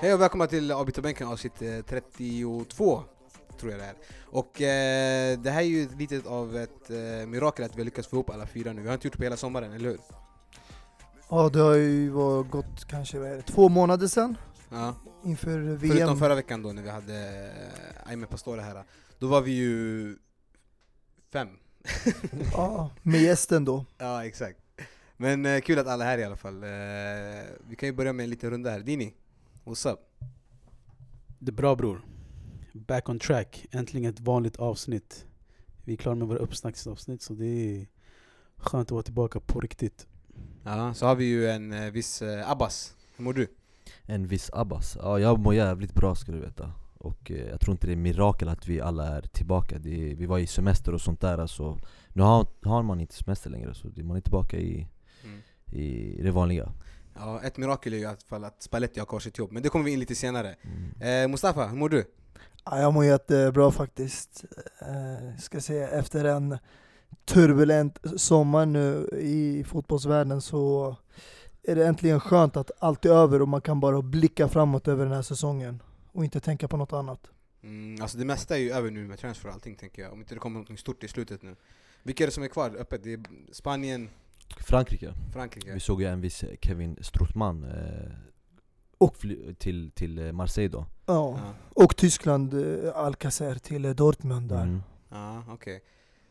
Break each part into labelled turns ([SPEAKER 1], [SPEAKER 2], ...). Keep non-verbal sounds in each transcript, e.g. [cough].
[SPEAKER 1] Hej och välkomna till avbytarbänken avsnitt eh, 32, tror jag det är. Och eh, det här är ju lite av ett eh, mirakel att vi har lyckats få ihop alla fyra nu. Vi har inte gjort det på hela sommaren, eller hur?
[SPEAKER 2] Ja, det har ju var- gått kanske vad är det, två månader sedan
[SPEAKER 1] Ja.
[SPEAKER 2] inför VM.
[SPEAKER 1] Förutom förra veckan då när vi hade eh, Aime Pastore här. Då var vi ju fem. [laughs]
[SPEAKER 2] Ja, med gästen då.
[SPEAKER 1] ja, exakt. Men eh, kul att alla är här i alla fall. Eh, vi kan ju börja med en liten runda här. Dini, what's up?
[SPEAKER 3] Det är bra bror. Back on track. Äntligen ett vanligt avsnitt. Vi är klara med våra uppsnacksavsnitt så det är skönt att vara tillbaka på riktigt.
[SPEAKER 1] Ja, så har vi ju en eh, viss eh, Abbas. Hur mår du?
[SPEAKER 4] En viss Abbas. Ja, jag mår jävligt bra ska du veta. Och eh, jag tror inte det är mirakel att vi alla är tillbaka. Det är, vi var i semester och sånt där så nu har, har man inte semester längre så man är tillbaka i,
[SPEAKER 1] Mm.
[SPEAKER 4] i det vanliga.
[SPEAKER 1] Ja, ett mirakel är ju i alla fall att Spalletti har kvar sitt jobb, men det kommer vi in lite senare.
[SPEAKER 4] Mm.
[SPEAKER 1] Eh, Mustafa, hur mår du?
[SPEAKER 2] Ja, jag mår jättebra faktiskt. Eh, ska säga efter en turbulent sommar nu i fotbollsvärlden så är det äntligen skönt att allt är över och man kan bara blicka framåt över den här säsongen och inte tänka på något annat.
[SPEAKER 1] Mm, alltså det mesta är ju över nu med transfer och allting tänker jag, om inte det kommer något stort i slutet nu. Vilka är det som är kvar öppet? Det är Spanien,
[SPEAKER 4] Frankrike.
[SPEAKER 1] Frankrike.
[SPEAKER 4] Vi såg ju en viss Kevin Strootman eh,
[SPEAKER 2] Och-
[SPEAKER 4] till, till eh, Marseille då.
[SPEAKER 2] Ja.
[SPEAKER 1] Ja,
[SPEAKER 2] Och Tyskland, eh, Alcacer till eh, Dortmund där.
[SPEAKER 4] Mm.
[SPEAKER 1] ja okej.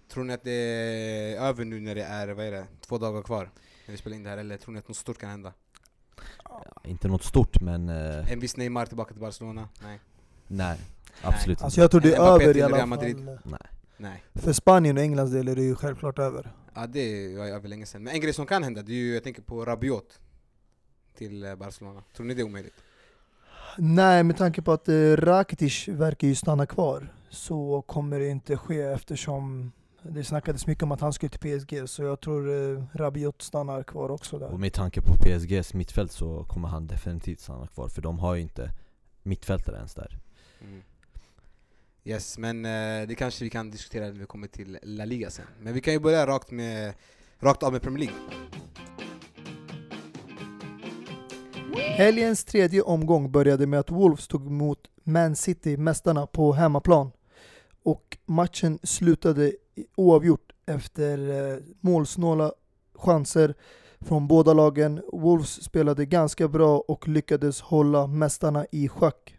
[SPEAKER 1] Tror ni att det är över nu när det är, vad är det, två dagar kvar? När vi spelar in det här, eller tror ni att något stort kan hända?
[SPEAKER 4] Ja, inte något stort men eh,
[SPEAKER 1] En viss Neymar tillbaka till Barcelona? Nej.
[SPEAKER 4] nej. Absolut
[SPEAKER 2] Alltså jag tror det är över i alla
[SPEAKER 1] Real
[SPEAKER 2] fall.
[SPEAKER 1] Madrid.
[SPEAKER 4] Nej.
[SPEAKER 1] Nej.
[SPEAKER 2] För Spanien och Englands del är det ju självklart över.
[SPEAKER 1] Ja det var över länge sedan. Men en grej som kan hända, det är ju, jag tänker på Rabiot till eh, Barcelona. Tror ni det är omöjligt?
[SPEAKER 2] Nej, med tanke på att eh, Rakitic verkar ju stanna kvar så kommer det inte ske eftersom det snackades mycket om att han skulle till PSG så jag tror eh, Rabiot stannar kvar också
[SPEAKER 4] Och
[SPEAKER 2] där.
[SPEAKER 4] med tanke på PSGs mittfält så kommer han definitivt stanna kvar för de har ju inte mittfältare ens där.
[SPEAKER 1] Mm. Yes, men eh, det kanske vi kan diskutera när vi kommer till La Liga sen. Men vi kan ju börja rakt, med, rakt av med Premier League.
[SPEAKER 2] Helgens tredje omgång började med att Wolves tog emot Man City, mästarna, på hemmaplan. Och matchen slutade oavgjort efter eh, målsnåla chanser från båda lagen. Wolves spelade ganska bra och lyckades hålla mästarna i schack.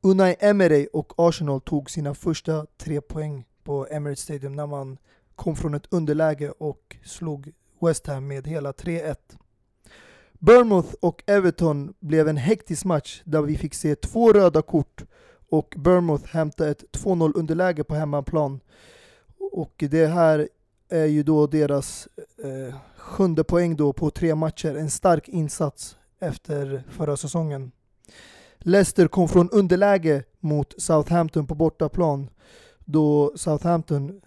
[SPEAKER 2] Unai Emery och Arsenal tog sina första tre poäng på Emirates Stadium när man kom från ett underläge och slog West Ham med hela 3-1. Bournemouth och Everton blev en hektisk match där vi fick se två röda kort och Bournemouth hämtade ett 2-0 underläge på hemmaplan. Och det här är ju då deras eh, sjunde poäng då på tre matcher. En stark insats efter förra säsongen. Leicester kom från underläge mot Southampton på bortaplan då Southampton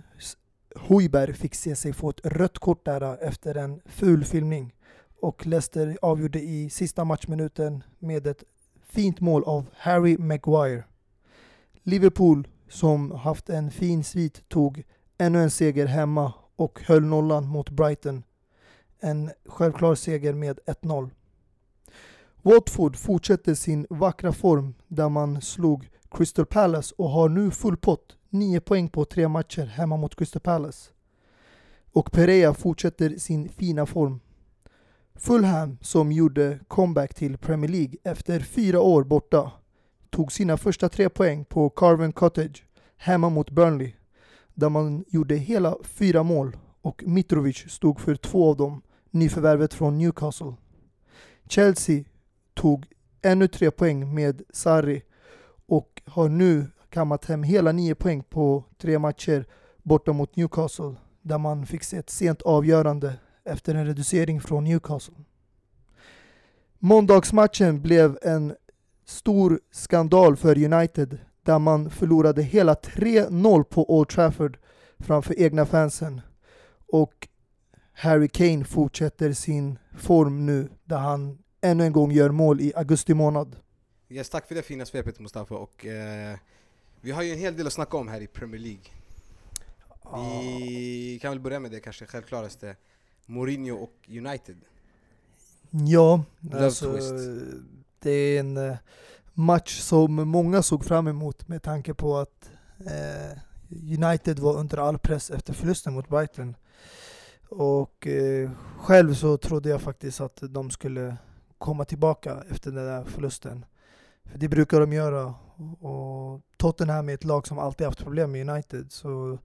[SPEAKER 2] Hojberg fick se sig få ett rött kort där eh, efter en ful filmning och Leicester avgjorde i sista matchminuten med ett fint mål av Harry Maguire. Liverpool, som haft en fin svit, tog ännu en seger hemma och höll nollan mot Brighton. En självklar seger med 1-0. Watford fortsätter sin vackra form där man slog Crystal Palace och har nu full pott, 9 poäng på tre matcher hemma mot Crystal Palace. Och Pereira fortsätter sin fina form Fulham, som gjorde comeback till Premier League efter fyra år borta, tog sina första tre poäng på Carven Cottage hemma mot Burnley, där man gjorde hela fyra mål och Mitrovic stod för två av dem, nyförvärvet från Newcastle. Chelsea tog ännu tre poäng med Sarri och har nu kammat hem hela nio poäng på tre matcher borta mot Newcastle, där man fick se ett sent avgörande efter en reducering från Newcastle. Måndagsmatchen blev en stor skandal för United där man förlorade hela 3-0 på Old Trafford framför egna fansen. Och Harry Kane fortsätter sin form nu där han ännu en gång gör mål i augusti månad.
[SPEAKER 1] Yes, tack för det fina svepet Mustafa och eh, vi har ju en hel del att snacka om här i Premier League. Vi kan väl börja med det kanske självklaraste. Mourinho och United.
[SPEAKER 2] Ja,
[SPEAKER 1] Love
[SPEAKER 2] alltså,
[SPEAKER 1] twist
[SPEAKER 2] det är en eh, match som många såg fram emot med tanke på att eh, United var under all press efter förlusten mot Brighton. Och eh, själv så trodde jag faktiskt att de skulle komma tillbaka efter den där förlusten. För det brukar de göra. Och Tottenham är ett lag som alltid haft problem med United. Så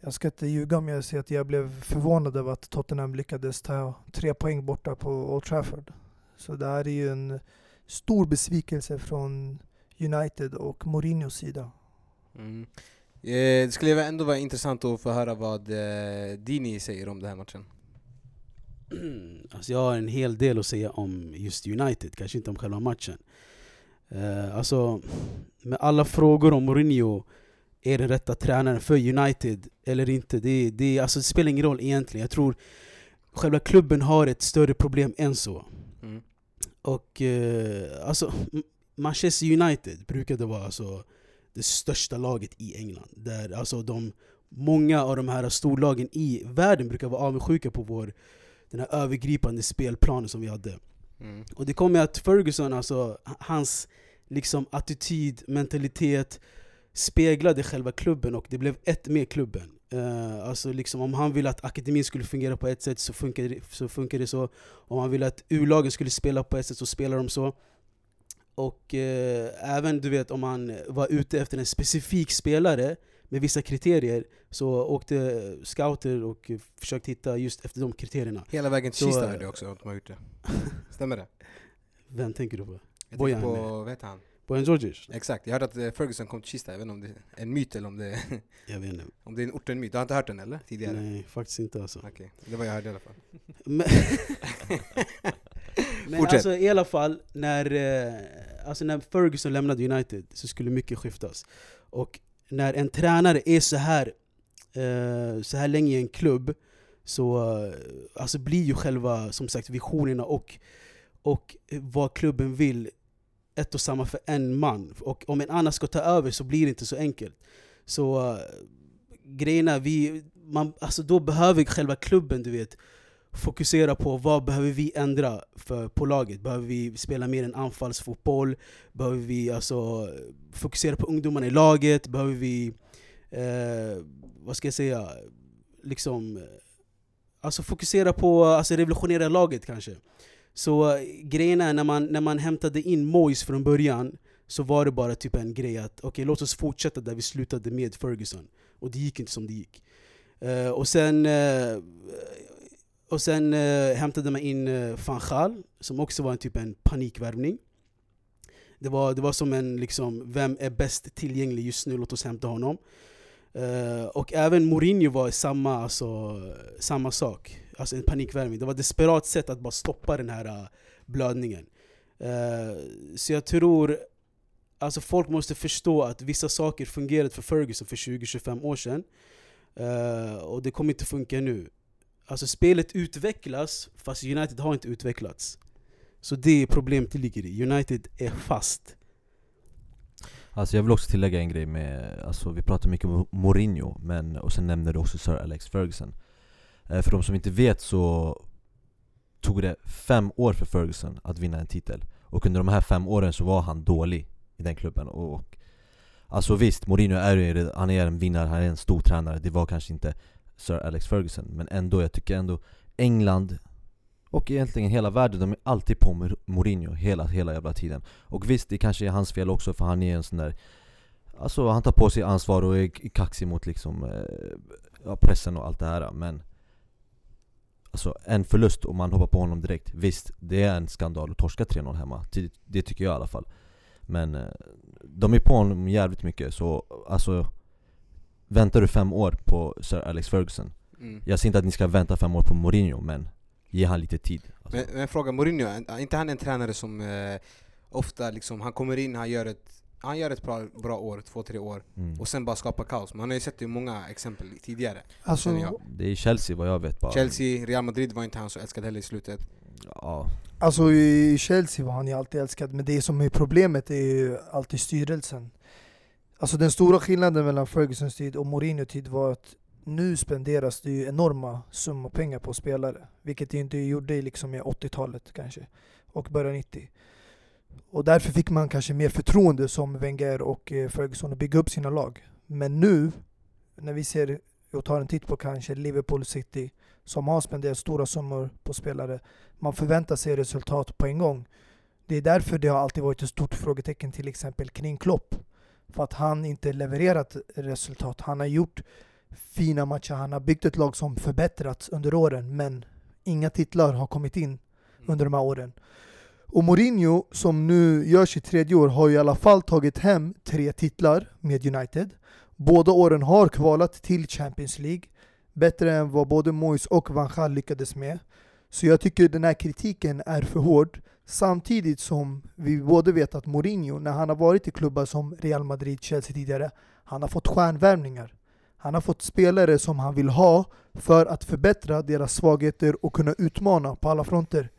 [SPEAKER 2] jag ska inte ljuga om jag säger att jag blev förvånad över att Tottenham lyckades ta tre poäng borta på Old Trafford. Så det här är ju en stor besvikelse från United och Mourinhos sida.
[SPEAKER 1] Mm. Eh, det skulle ändå vara intressant att få höra vad eh, Dini säger om den här matchen. [clears throat]
[SPEAKER 3] alltså jag har en hel del att säga om just United, kanske inte om själva matchen. Eh, alltså, med alla frågor om Mourinho är den rätta tränaren för United eller inte, det, det, alltså, det spelar ingen roll egentligen. Jag tror själva klubben har ett större problem än så. Och eh, alltså, Manchester United brukade vara alltså, det största laget i England. Där alltså de, många av de här storlagen i världen brukar vara avundsjuka på vår, den här övergripande spelplanen som vi hade.
[SPEAKER 1] Mm.
[SPEAKER 3] Och det kom med att Ferguson, alltså hans liksom attityd, mentalitet speglade själva klubben och det blev ett med klubben. Eh, alltså liksom om han ville att akademin skulle fungera på ett sätt så funkar det så. Funkar det så. Om han ville att U-lagen skulle spela på ett sätt så spelar de så. Och eh, även du vet om han var ute efter en specifik spelare med vissa kriterier så åkte scouter och försökte hitta just efter de kriterierna.
[SPEAKER 1] Hela vägen till Kista hörde jag också att de har gjort det. [laughs] Stämmer det?
[SPEAKER 3] Vem tänker du på?
[SPEAKER 1] Jag
[SPEAKER 3] Bojan,
[SPEAKER 1] tänker på, heter han?
[SPEAKER 3] Bojan Djordjic?
[SPEAKER 1] Exakt, jag hörde att eh, Ferguson kom till Kista, jag vet inte om det är en myt eller om det, [laughs]
[SPEAKER 3] Jag vet inte.
[SPEAKER 1] om det är en orten myt. Du har inte hört den eller? Tidigare?
[SPEAKER 3] Nej, faktiskt inte alltså.
[SPEAKER 1] Okej, det var jag hörde i alla fall.
[SPEAKER 3] Men, [laughs] men
[SPEAKER 1] Fortsätt.
[SPEAKER 3] alltså i alla fall, när, eh, alltså när Ferguson lämnade United så skulle mycket skiftas. Och när en tränare är så här, eh, så här länge i en klubb så alltså blir ju själva som sagt visionerna och, och vad klubben vill ett och samma för en man. Och om en annan ska ta över så blir det inte så enkelt. Så eh, uh, grejerna, vi, man, alltså då behöver själva klubben du vet fokusera på vad behöver vi ändra för, på laget. Behöver vi spela mer en anfallsfotboll? Behöver vi alltså fokusera på ungdomarna i laget? Behöver vi, eh, vad ska jag säga, liksom eh, Alltså fokusera på, alltså revolutionera laget kanske. Så eh, grejen är när man, när man hämtade in Moise från början så var det bara typ en grej att okej låt oss fortsätta där vi slutade med Ferguson. Och det gick inte som det gick. Uh, och sen, uh, och sen uh, hämtade man in uh, van Gaal, som också var en typ en panikvärvning. Det var, det var som en liksom, vem är bäst tillgänglig just nu, låt oss hämta honom. Och även Mourinho var samma, alltså, samma sak, alltså en panikvärmning. Det var ett desperat sätt att bara stoppa den här äh, blödningen. Eh, så jag tror, alltså folk måste förstå att vissa saker fungerade för Ferguson för 20-25 år sedan. Eh, och det kommer inte funka nu. Alltså spelet utvecklas, fast United har inte utvecklats. Så det är problemet det ligger i. United är fast.
[SPEAKER 4] Alltså jag vill också tillägga en grej med, alltså vi pratar mycket om Mourinho, men, och sen nämner du också Sir Alex Ferguson Eh, för de som inte vet så tog det fem år för Ferguson att vinna en titel. Och under de här fem åren så var han dålig i den klubben. Och, och Alltså visst, Mourinho är ju, han är en vinnare, han är en stor tränare. Det var kanske inte Sir Alex Ferguson. Men ändå, jag tycker ändå England och egentligen hela världen, de är alltid på Mourinho hela, hela jävla tiden. Och visst, det kanske är hans fel också för han är en sån där Alltså han tar på sig ansvar och är kaxig mot liksom eh, ja, pressen och allt det här. Men Alltså en förlust och man hoppar på honom direkt. Visst, det är en skandal att torska 3-0 hemma. Det, tycker jag i alla fall. Men eh, de är på honom jävligt mycket så alltså Väntar du fem år på Sir Alex Ferguson?
[SPEAKER 1] Mm.
[SPEAKER 4] Jag säger inte att ni ska vänta fem år på Mourinho men Ge han lite tid. Alltså.
[SPEAKER 1] Men, men fråga Mourinho, är inte han en tränare som eh, ofta liksom, han kommer in, han gör ett han gör ett bra, bra år, två, tre år,
[SPEAKER 4] mm.
[SPEAKER 1] och sen bara skapar kaos. Man har ju sett det i många exempel tidigare.
[SPEAKER 2] Alltså.
[SPEAKER 4] Det är Chelsea vad jag vet bara
[SPEAKER 1] Chelsea, Real Madrid var inte han så älskad heller i slutet.
[SPEAKER 4] Ja,
[SPEAKER 2] alltså i Chelsea var han ju alltid älskad, men det som är problemet är ju alltid styrelsen. Alltså den stora skillnaden mellan Fergusons tid och Mourinhos tid var att nu spenderas det ju enorma summor pengar på spelare. Vilket det inte gjorde liksom i 80-talet kanske. Och början 90. Och därför fick man kanske mer förtroende som Wenger och eh, Ferguson att bygga upp sina lag. Men nu, när vi ser och tar en titt på kanske Liverpool City som har spenderat stora summor på spelare. Man förväntar sig resultat på en gång. Det är därför det har alltid varit ett stort frågetecken till exempel kring Klopp. För att han inte levererat resultat. Han har gjort fina matcher, han har byggt ett lag som förbättrats under åren men inga titlar har kommit in under de här åren. Och Mourinho, som nu gör sitt tredje år, har i alla fall tagit hem tre titlar med United. Båda åren har kvalat till Champions League. Bättre än vad både Moyes och Van Gaal lyckades med. Så jag tycker den här kritiken är för hård. Samtidigt som vi både vet att Mourinho, när han har varit i klubbar som Real Madrid, Chelsea tidigare, han har fått stjärnvärvningar. Han har fått spelare som han vill ha för att förbättra deras svagheter och kunna utmana på alla fronter.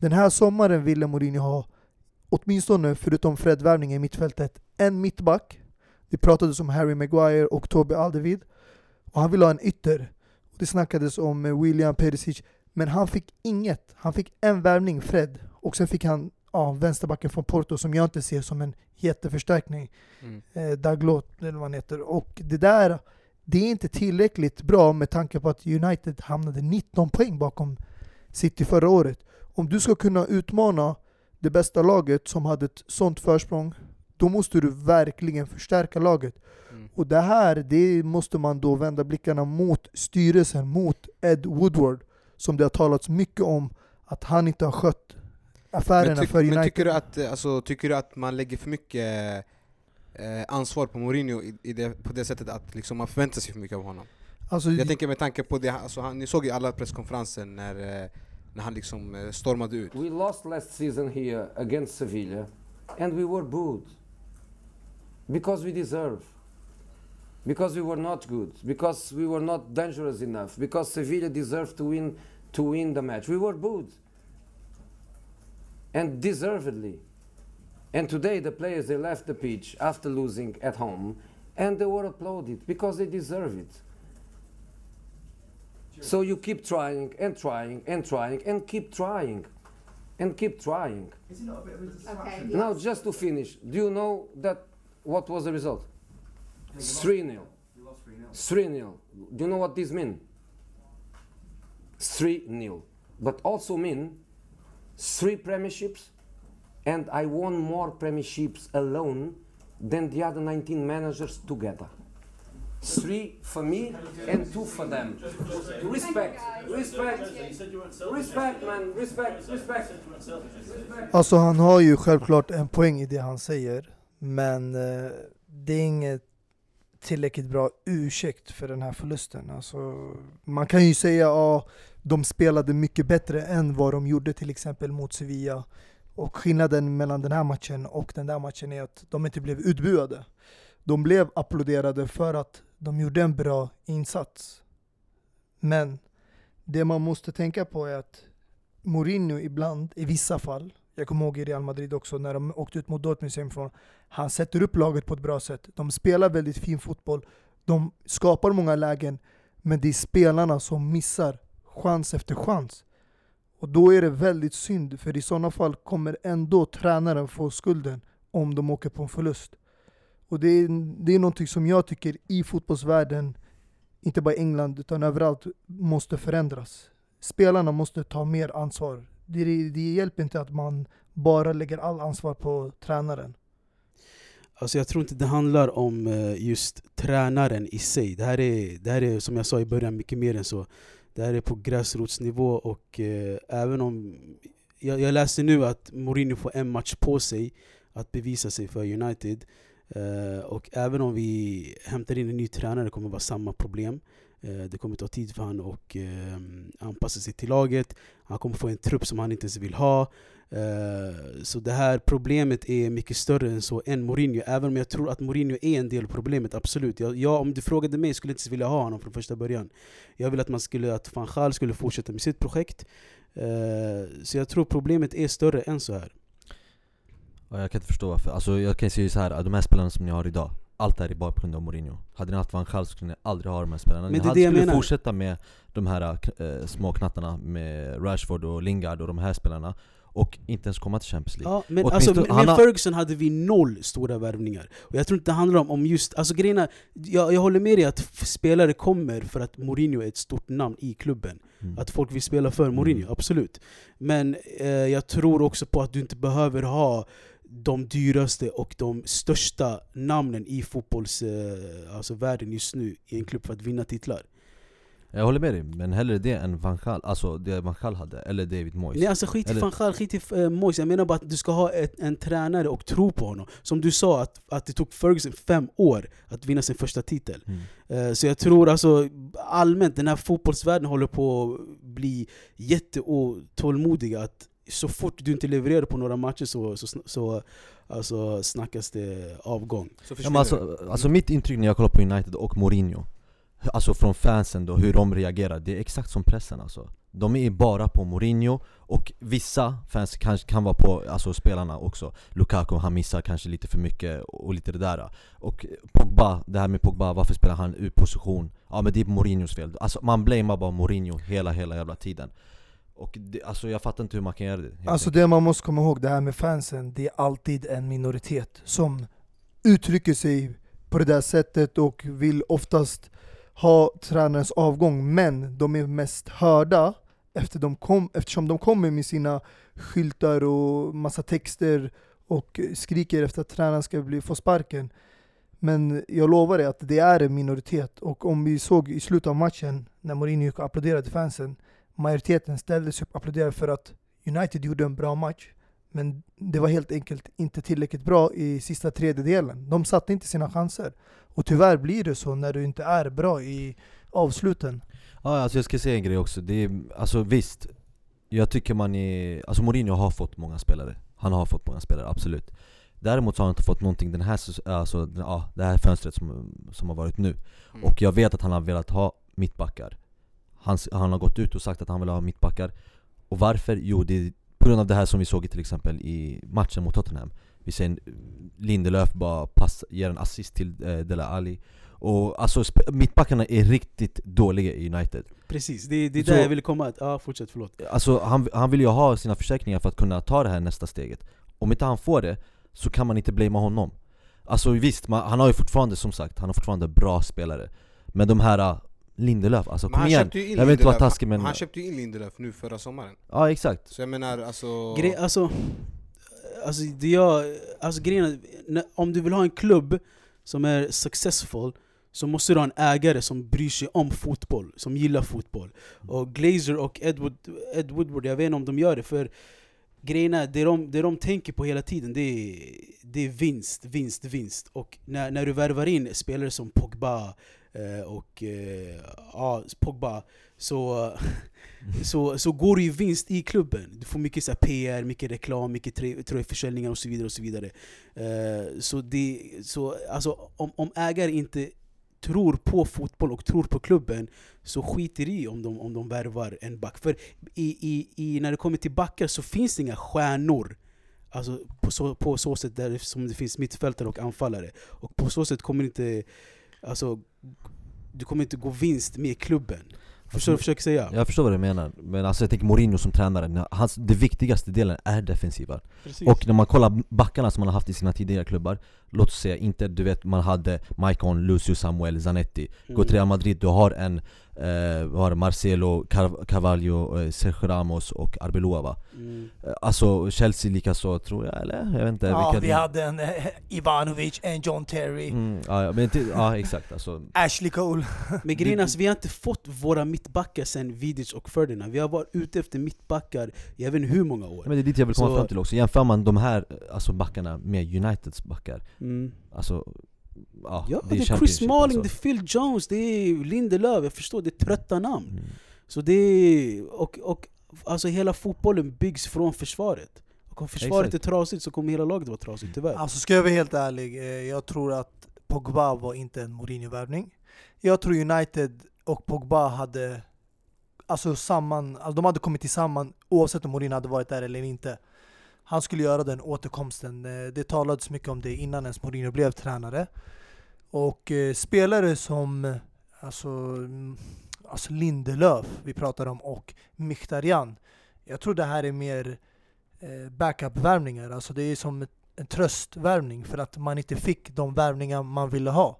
[SPEAKER 2] Den här sommaren ville Mourinho ha, åtminstone förutom Fred-värvningen i mittfältet, en mittback. Det pratades om Harry Maguire och Toby Alderweireld. Och han ville ha en ytter. Det snackades om William Perisic. Men han fick inget. Han fick en värvning, Fred. Och sen fick han ja, vänsterbacken från Porto som jag inte ser som en jätteförstärkning. Mm. Eh, Daglot eller vad han heter. Och det där, det är inte tillräckligt bra med tanke på att United hamnade 19 poäng bakom City förra året. Om du ska kunna utmana det bästa laget som hade ett sånt försprång, då måste du verkligen förstärka laget. Mm. Och det här, det måste man då vända blickarna mot styrelsen, mot Ed Woodward, som det har talats mycket om att han inte har skött affärerna för United.
[SPEAKER 1] Men tycker du att, alltså, tycker du att man lägger för mycket eh, ansvar på Mourinho i, i det, på det sättet att liksom, man förväntar sig för mycket av honom? Alltså, jag tänker med tanke på det, alltså, han, ni såg ju alla presskonferenser när, eh, när han liksom eh, stormade ut.
[SPEAKER 5] We lost last season here against Sevilla and we were booed. Because we deserve. Because we were not good. Because we were not dangerous enough. Because Sevilla deserved to win to win the match. We were booed. And deservedly. And today the players they left the pitch after losing at home and they were applauded because they deserve it. So you keep trying and trying and trying and keep trying and keep trying. Is it not a bit of a distraction? Okay, now, just to finish, do you know that what was the result? 3 0. 3 0. Do you know what this means? 3 0. But also mean three premierships, and I won more premierships alone than the other 19 managers together. Three for me and two for them. Respect, respect, respect man, respect, respect.
[SPEAKER 2] Alltså han har ju självklart en poäng i det han säger. Men eh, det är inget tillräckligt bra ursäkt för den här förlusten. Alltså, man kan ju säga att ja, de spelade mycket bättre än vad de gjorde till exempel mot Sevilla. Och skillnaden mellan den här matchen och den där matchen är att de inte blev utbuade. De blev applåderade för att de gjorde en bra insats. Men det man måste tänka på är att Mourinho ibland, i vissa fall, jag kommer ihåg i Real Madrid också när de åkte ut mot Dortmund semifrån. Han sätter upp laget på ett bra sätt. De spelar väldigt fin fotboll. De skapar många lägen. Men det är spelarna som missar chans efter chans. Och då är det väldigt synd, för i sådana fall kommer ändå tränaren få skulden om de åker på en förlust. Och det är, det är någonting som jag tycker i fotbollsvärlden, inte bara i England utan överallt, måste förändras. Spelarna måste ta mer ansvar. Det, det hjälper inte att man bara lägger all ansvar på tränaren.
[SPEAKER 3] Alltså jag tror inte det handlar om eh, just tränaren i sig. Det här är, det här är som jag sa i början mycket mer än så. Det här är på gräsrotsnivå och eh, även om... Jag, jag läste nu att Mourinho får en match på sig att bevisa sig för United. Uh, och även om vi hämtar in en ny tränare det kommer det vara samma problem. Uh, det kommer ta tid för honom att uh, anpassa sig till laget. Han kommer få en trupp som han inte ens vill ha. Eh, så det här problemet är mycket större än så, än Mourinho. Även om jag tror att Mourinho är en del av problemet, absolut. Jag, jag, om du frågade mig skulle jag inte vilja ha honom från första början. Jag vill att, man skulle, att Van Gaal skulle fortsätta med sitt projekt. så jag tror problemet är större än så här.
[SPEAKER 4] Ja, jag kan inte förstå varför. Alltså jag kan säga så här, de här spelarna som ni har idag allt är bara på grund av Mourinho Hade ni haft Van Gaal skulle ni aldrig ha de här spelarna
[SPEAKER 3] Men
[SPEAKER 4] Ni
[SPEAKER 3] det
[SPEAKER 4] hade,
[SPEAKER 3] det jag
[SPEAKER 4] skulle
[SPEAKER 3] menar.
[SPEAKER 4] fortsätta med de här äh, små knattarna med Rashford och Lingard och de här spelarna Och inte ens komma till Champions League
[SPEAKER 3] Ja, men
[SPEAKER 4] Och
[SPEAKER 3] alltså, med
[SPEAKER 4] har-
[SPEAKER 3] Ferguson hade vi noll stora värvningar. Och jag tror inte det handlar om, om just... Alltså grejerna, jag, jag håller med dig att spelare kommer för att Mourinho är ett stort namn i klubben.
[SPEAKER 4] Mm.
[SPEAKER 3] Att folk vill spela för Mourinho,
[SPEAKER 4] Mm.
[SPEAKER 3] absolut. Men eh, jag tror också på att du inte behöver ha de dyraste och de största namnen i fotbollsvärlden eh, alltså världen just nu i en klubb för att vinna titlar.
[SPEAKER 4] Jag håller med dig, men hellre det än Van Gaal, alltså det Van Gaal hade, eller David Moyes
[SPEAKER 3] Nej alltså skit i
[SPEAKER 4] Eller-
[SPEAKER 3] van Gaal, skit i uh, Moyes. Jag menar bara att du ska ha ett, en tränare och tro på honom. Som du sa, att, att det tog Ferguson fem år att vinna sin första titel.
[SPEAKER 4] mm.
[SPEAKER 3] Eh, Så jag tror alltså allmänt, den här fotbollsvärlden håller på att bli jätteotålmodiga. Att så fort du inte levererar på några matcher så, så, så alltså, snackas det avgång.
[SPEAKER 1] Så
[SPEAKER 4] Ja, men alltså, alltså mitt intryck när jag kollar på United och Mourinho Alltså från fansen då, hur de reagerar, det är exakt som pressen alltså. De är bara på Mourinho, och vissa fans kanske kan vara på alltså spelarna också. Lukaku, han missar kanske lite för mycket och lite det där. Och Pogba, det här med Pogba, varför spelar han ur position? Ja men det är Mourinhos fel, alltså man blamear bara Mourinho hela, hela jävla tiden Och det, alltså jag fattar inte hur man kan göra det
[SPEAKER 2] Alltså
[SPEAKER 4] enkelt.
[SPEAKER 2] det man måste komma ihåg, det här med fansen, det är alltid en minoritet som uttrycker sig på det där sättet och vill oftast ha tränarens avgång, men de är mest hörda efter de kom, eftersom de kommer med sina skyltar och massa texter och skriker efter att tränaren ska bli, få sparken. Men jag lovar dig att det är en minoritet och om vi såg i slutet av matchen när Mourinho gick och applåderade fansen, majoriteten ställde sig upp och applåderade för att United gjorde en bra match. Men det var helt enkelt inte tillräckligt bra i sista tredjedelen. De satte inte sina chanser. Och tyvärr blir det så när du inte är bra i avsluten.
[SPEAKER 4] Ja, alltså jag ska säga en grej också, det är, alltså visst Jag tycker man är, alltså Mourinho har fått många spelare Han har fått många spelare, absolut Däremot så har han inte fått någonting den här, alltså, den- ja, det här fönstret som, som har varit nu
[SPEAKER 1] Mm.
[SPEAKER 4] Och jag vet att han har velat ha mittbackar han, han har gått ut och sagt att han vill ha mittbackar Och varför? Jo, det är på grund av det här som vi såg till exempel i matchen mot Tottenham Vi ser en, Lindelöf bara pass, ger en assist till eh, Dele Alli och alltså mittbackarna är riktigt dåliga i United
[SPEAKER 3] Precis, det, det är där jag ville komma. Att, ja, fortsätt, förlåt.
[SPEAKER 4] Alltså han, han vill ju ha sina försäkringar för att kunna ta det här nästa steget Om inte han får det, så kan man inte blamea honom Alltså visst, man, han har ju fortfarande som sagt, han har fortfarande bra spelare Men de här äh, Lindelöf, alltså
[SPEAKER 1] Men
[SPEAKER 4] kom
[SPEAKER 1] han
[SPEAKER 4] igen
[SPEAKER 1] köpte ju in
[SPEAKER 4] Jag vill inte vara
[SPEAKER 1] Lindelöf.
[SPEAKER 4] taskig men...
[SPEAKER 1] Han köpte ju in Lindelöf nu förra sommaren.
[SPEAKER 4] Ja exakt
[SPEAKER 1] Så jag menar alltså...
[SPEAKER 3] Gre alltså, alltså, det jag, alltså grejen om du vill ha en klubb som är successful så måste du ha en ägare som bryr sig om fotboll, som gillar fotboll. Och Glazer och Ed, Wood, Ed Woodward, jag vet inte om de gör det för grejen är, det de, det de tänker på hela tiden det är, det är vinst, vinst, vinst. Och när, när du värvar in spelare som Pogba Eh, och eh, ja, Pogba så [laughs] så, så går det ju vinst i klubben. Du får mycket så PR, mycket reklam, mycket tröjförsäljningar och så vidare. och Så vidare. Eh, så det, så, alltså, om, om ägare inte tror på fotboll och tror på klubben så skiter i om de, om de värvar en back. För i, i, i, när det kommer till backar så finns det inga stjärnor Alltså på så, på så sätt där som det finns mittfältare och anfallare. Och på så sätt kommer inte... Alltså, du kommer inte gå vinst med klubben. Förstår du vad jag försöker säga?
[SPEAKER 4] Jag förstår vad du menar, men alltså jag tänker Mourinho som tränare, hans, det viktigaste delen är defensiva. Och när man kollar backarna som man har haft i sina tidigare klubbar Låt oss säga inte, du vet man hade Maicon, Lucio Samuel, Zanetti Gå till Real Madrid, du har en, eh, det, Marcelo, Car- Carvalho, eh, Sergio Ramos och Arbeloa va?
[SPEAKER 3] Mm.
[SPEAKER 4] Eh, Alltså Chelsea likaså tror jag, eller? Jag vet inte
[SPEAKER 2] Ja,
[SPEAKER 4] vilka
[SPEAKER 2] vi hade en eh, Ivanovic, en John Terry,
[SPEAKER 4] mm, ja, men ja exakt alltså
[SPEAKER 2] Ashley Cole. [laughs]
[SPEAKER 3] Men grejen alltså, vi har inte fått våra mittbackar sen Vidic och Ferdinand. Vi har varit ute efter mittbackar i jag vet inte hur många år.
[SPEAKER 4] Men det är dit jag vill komma
[SPEAKER 3] Så-
[SPEAKER 4] fram till också, jämför man de här eh, alltså backarna med Uniteds backar
[SPEAKER 3] Mm.
[SPEAKER 4] Alltså, ja,
[SPEAKER 3] Ja, det är, Chris Smalling,
[SPEAKER 4] alltså.
[SPEAKER 3] det är Phil Jones, det är Lindelöf, jag förstår, det är trötta namn.
[SPEAKER 4] Mm.
[SPEAKER 3] Så det är, och, och alltså hela fotbollen byggs från försvaret. Och om försvaret
[SPEAKER 4] Exakt.
[SPEAKER 3] är trasigt så kommer hela laget vara trasigt, tyvärr.
[SPEAKER 2] Alltså ska jag vara helt ärlig, eh, jag tror att Pogba var inte en Mourinho-värvning. Jag tror United och Pogba hade alltså samman, alltså de hade kommit tillsammans oavsett om Mourinho hade varit där eller inte. Han skulle göra den återkomsten. Eh, det talades mycket om det innan ens Mourinho blev tränare. Och eh, spelare som eh, alltså, mm, alltså Lindelöf vi pratar om och Mkhitaryan. Jag tror det här är mer eh, backup-värvningar. Alltså det är som ett, en tröstvärvning för att man inte fick de värvningar man ville ha.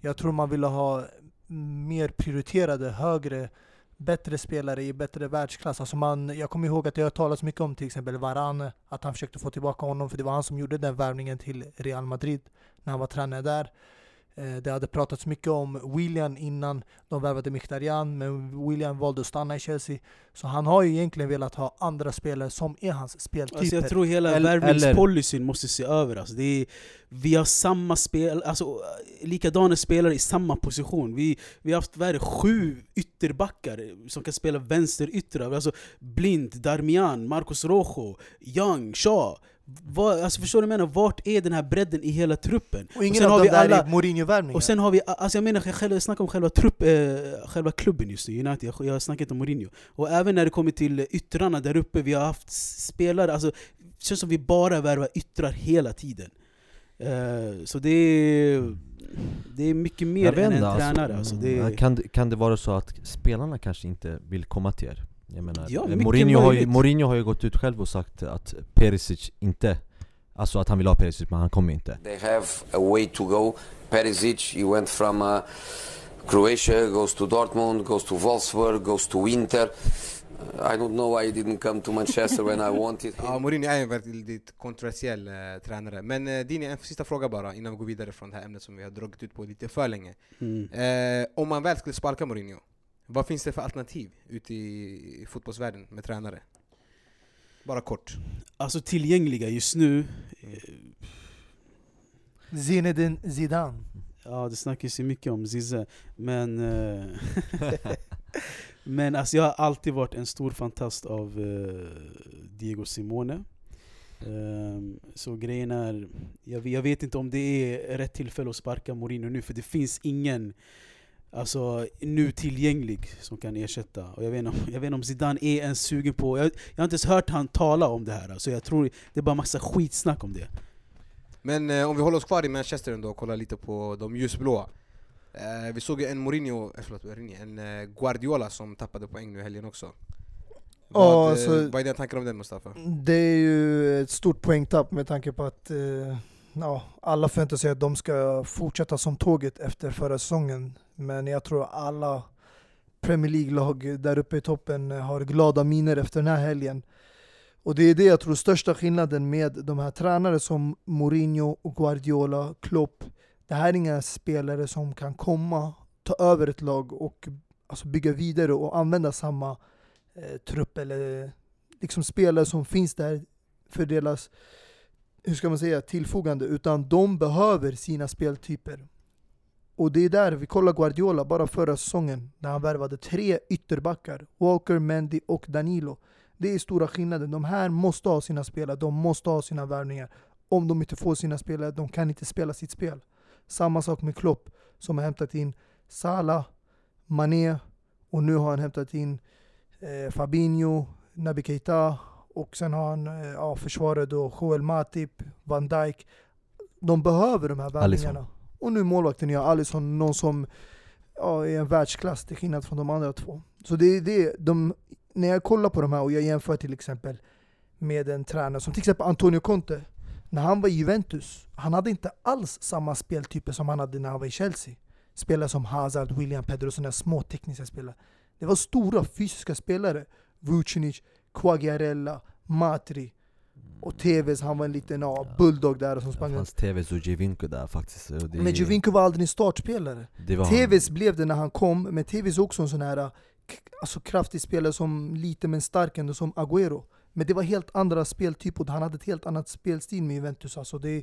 [SPEAKER 2] Jag tror man ville ha mm, mer prioriterade, högre, bättre spelare i bättre världsklass. Alltså man, jag kommer ihåg att det har talats mycket om till exempel Varane, att han försökte få tillbaka honom för det var han som gjorde den värvningen till Real Madrid när han var tränare där. Eh, det hade pratats mycket om William innan de värvade Mkhitaryan, men William valde att stanna i Chelsea. Så han har ju egentligen velat ha andra spelare som är hans speltyper.
[SPEAKER 3] Alltså jag tror hela värvningspolicyn måste se över. Alltså det är, vi har samma spel, alltså likadana spelare i samma position. Vi, vi har haft värre sju ytterbackar som kan spela vänsteryttrar. Alltså Blind, Darmian, Marcos Rojo, Young, Shaw. Var, alltså förstår du vad jag menar? Vart är den här bredden i hela truppen?
[SPEAKER 2] Och ingen och av dem där alla, är Mourinho-värvningar.
[SPEAKER 3] Och sen har vi, alltså jag menar, jag snackar om själva, trupp, eh, själva klubben just nu, United, jag, jag snackar inte om Mourinho. Och även när det kommer till yttrarna där uppe, vi har haft spelare, alltså det känns som vi bara värvar yttrar hela tiden. Uh, så det är, det är mycket mer än en alltså, tränare. Alltså, det är...
[SPEAKER 4] kan, kan det vara så att spelarna kanske inte vill komma till er? Jag menar, ja, Mourinho, har ju, Mourinho har ju gått ut själv och sagt att Perisic inte Alltså att han vill ha Perisic men han kommer inte
[SPEAKER 5] They have a way to go Perisic, he went from uh, Croatia, goes to Dortmund, goes to Wolfsburg, goes to Inter I don't know why he didn't come to Manchester when I wanted [laughs] him.
[SPEAKER 1] Ja, Mourinho är en väldigt kontroversiell uh, tränare. Men uh, Dini, en sista fråga bara innan vi går vidare från det här ämnet som vi har dragit ut på lite för länge. Mm. Uh, om man väl skulle sparka Mourinho, vad finns det för alternativ ute i fotbollsvärlden med tränare? Bara kort.
[SPEAKER 3] Alltså tillgängliga just nu... Eh,
[SPEAKER 2] Zinedine Zidane.
[SPEAKER 3] Ja, det snackas ju mycket om Zizze, men... Eh, [laughs] men alltså jag har alltid varit en stor fantast av uh, Diego Simone. Um, så grejen är, jag, jag, vet inte om det är rätt tillfälle att sparka Mourinho nu, för det finns ingen alltså, nu tillgänglig som kan ersätta. Och jag, vet inte, om, jag vet inte om Zidane är ens sugen på... Jag, jag har inte ens hört han tala om det här, alltså jag tror det är bara massa skitsnack om det.
[SPEAKER 1] Men eh, om vi håller oss kvar i Manchester ändå och kollar lite på de ljusblåa. Eh, vi såg en Mourinho, eh, förlåt, en eh, Guardiola som tappade poäng nu i helgen också. Vad, ja, alltså, vad är dina tankar om den Mustafa?
[SPEAKER 2] Det är ju ett stort poängtapp med tanke på att eh, ja, alla förväntar sig att de ska fortsätta som tåget efter förra säsongen. Men jag tror alla Premier League-lag där uppe i toppen har glada miner efter den här helgen. Och det är det jag tror största skillnaden med de här tränare som Mourinho, Guardiola, Klopp. Det här är inga spelare som kan komma, ta över ett lag och alltså bygga vidare och använda samma eh, trupp eller liksom spelare som finns där för deras hur ska man säga, tillfogande, utan de behöver sina speltyper. Och det är där vi kollar Guardiola bara förra säsongen, när han värvade tre ytterbackar, Walker, Mendy och Danilo. Det är stora skillnaden. De här måste ha sina spelare, de måste ha sina värvningar. Om de inte får sina spelare, de kan inte spela sitt spel. Samma sak med Klopp, som har hämtat in Salah, Mané, och nu har han hämtat in eh, Fabinho, Naby Keita och sen har han eh, ja, försvaret då, Joel Matip, Van Dijk. De behöver de här värvningarna. Och nu målvakten gör Alisson, någon som ja, är en världsklass till skillnad från de andra två. Så det är det, de, när jag kollar på de här och jag jämför till exempel med en tränare som till exempel Antonio Conte. När han var i Juventus, han hade inte alls samma speltyper som han hade när han var i Chelsea. Spelare som Hazard, William, Pedro, sådana små tekniska spelare. Det var stora fysiska spelare. Vucinic, Quagliarella, Matri. Och Tevez, han var en liten ja, bulldog där som sprang
[SPEAKER 4] Det fanns Tevez och Giovinco där faktiskt
[SPEAKER 2] det Men Giovinco var aldrig en startspelare Tevez han. blev det när han kom, men Tevez är också en sån här alltså, kraftig spelare som lite men stark ändå som Agüero Men det var helt andra speltyper, han hade ett helt annat spelstil med Juventus alltså det,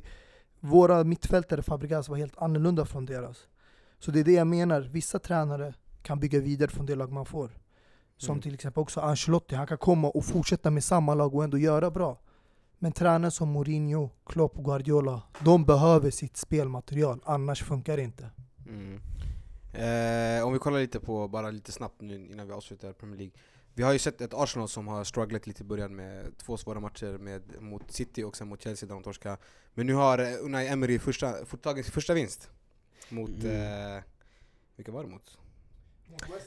[SPEAKER 2] Våra mittfältare, Fabregas, var helt annorlunda från deras Så det är det jag menar, vissa tränare kan bygga vidare från det lag man får som mm. till exempel också Ancelotti, han kan komma och fortsätta med samma lag och ändå göra bra. Men tränare som Mourinho, Klopp och Guardiola, de behöver sitt spelmaterial, annars funkar det inte. Mm.
[SPEAKER 1] Eh, om vi kollar lite på, bara lite snabbt nu innan vi avslutar Premier League. Vi har ju sett ett Arsenal som har strugglat lite i början med två svåra matcher med, mot City och sen mot Chelsea där de torskade. Men nu har Unai Emery första, fått tagit sin första vinst. Mot, mm. eh, vilka var det mot?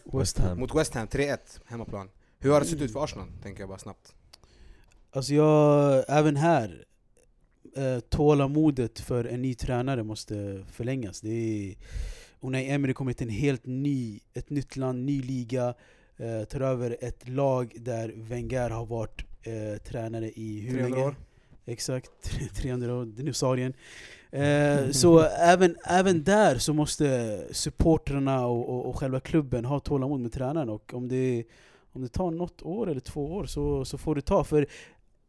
[SPEAKER 3] West Ham.
[SPEAKER 1] Mot West Ham, 3-1 hemmaplan. Hur har det sett ut för Arsenal? Tänker jag bara snabbt.
[SPEAKER 3] Alltså jag, även här, eh, tålamodet för en ny tränare måste förlängas. Det är, Unai Emery kommer till en helt ny, ett nytt land, ny liga, eh, tar över ett lag där Wenger har varit eh, tränare i hur
[SPEAKER 1] 300
[SPEAKER 3] länge?
[SPEAKER 1] år.
[SPEAKER 3] Exakt, [laughs] 300 år, dinosaurien. Eh, så även, även där så måste supporterna och, och, och själva klubben ha tålamod med tränaren. Och om det, om det tar något år eller två år så, så får det ta. För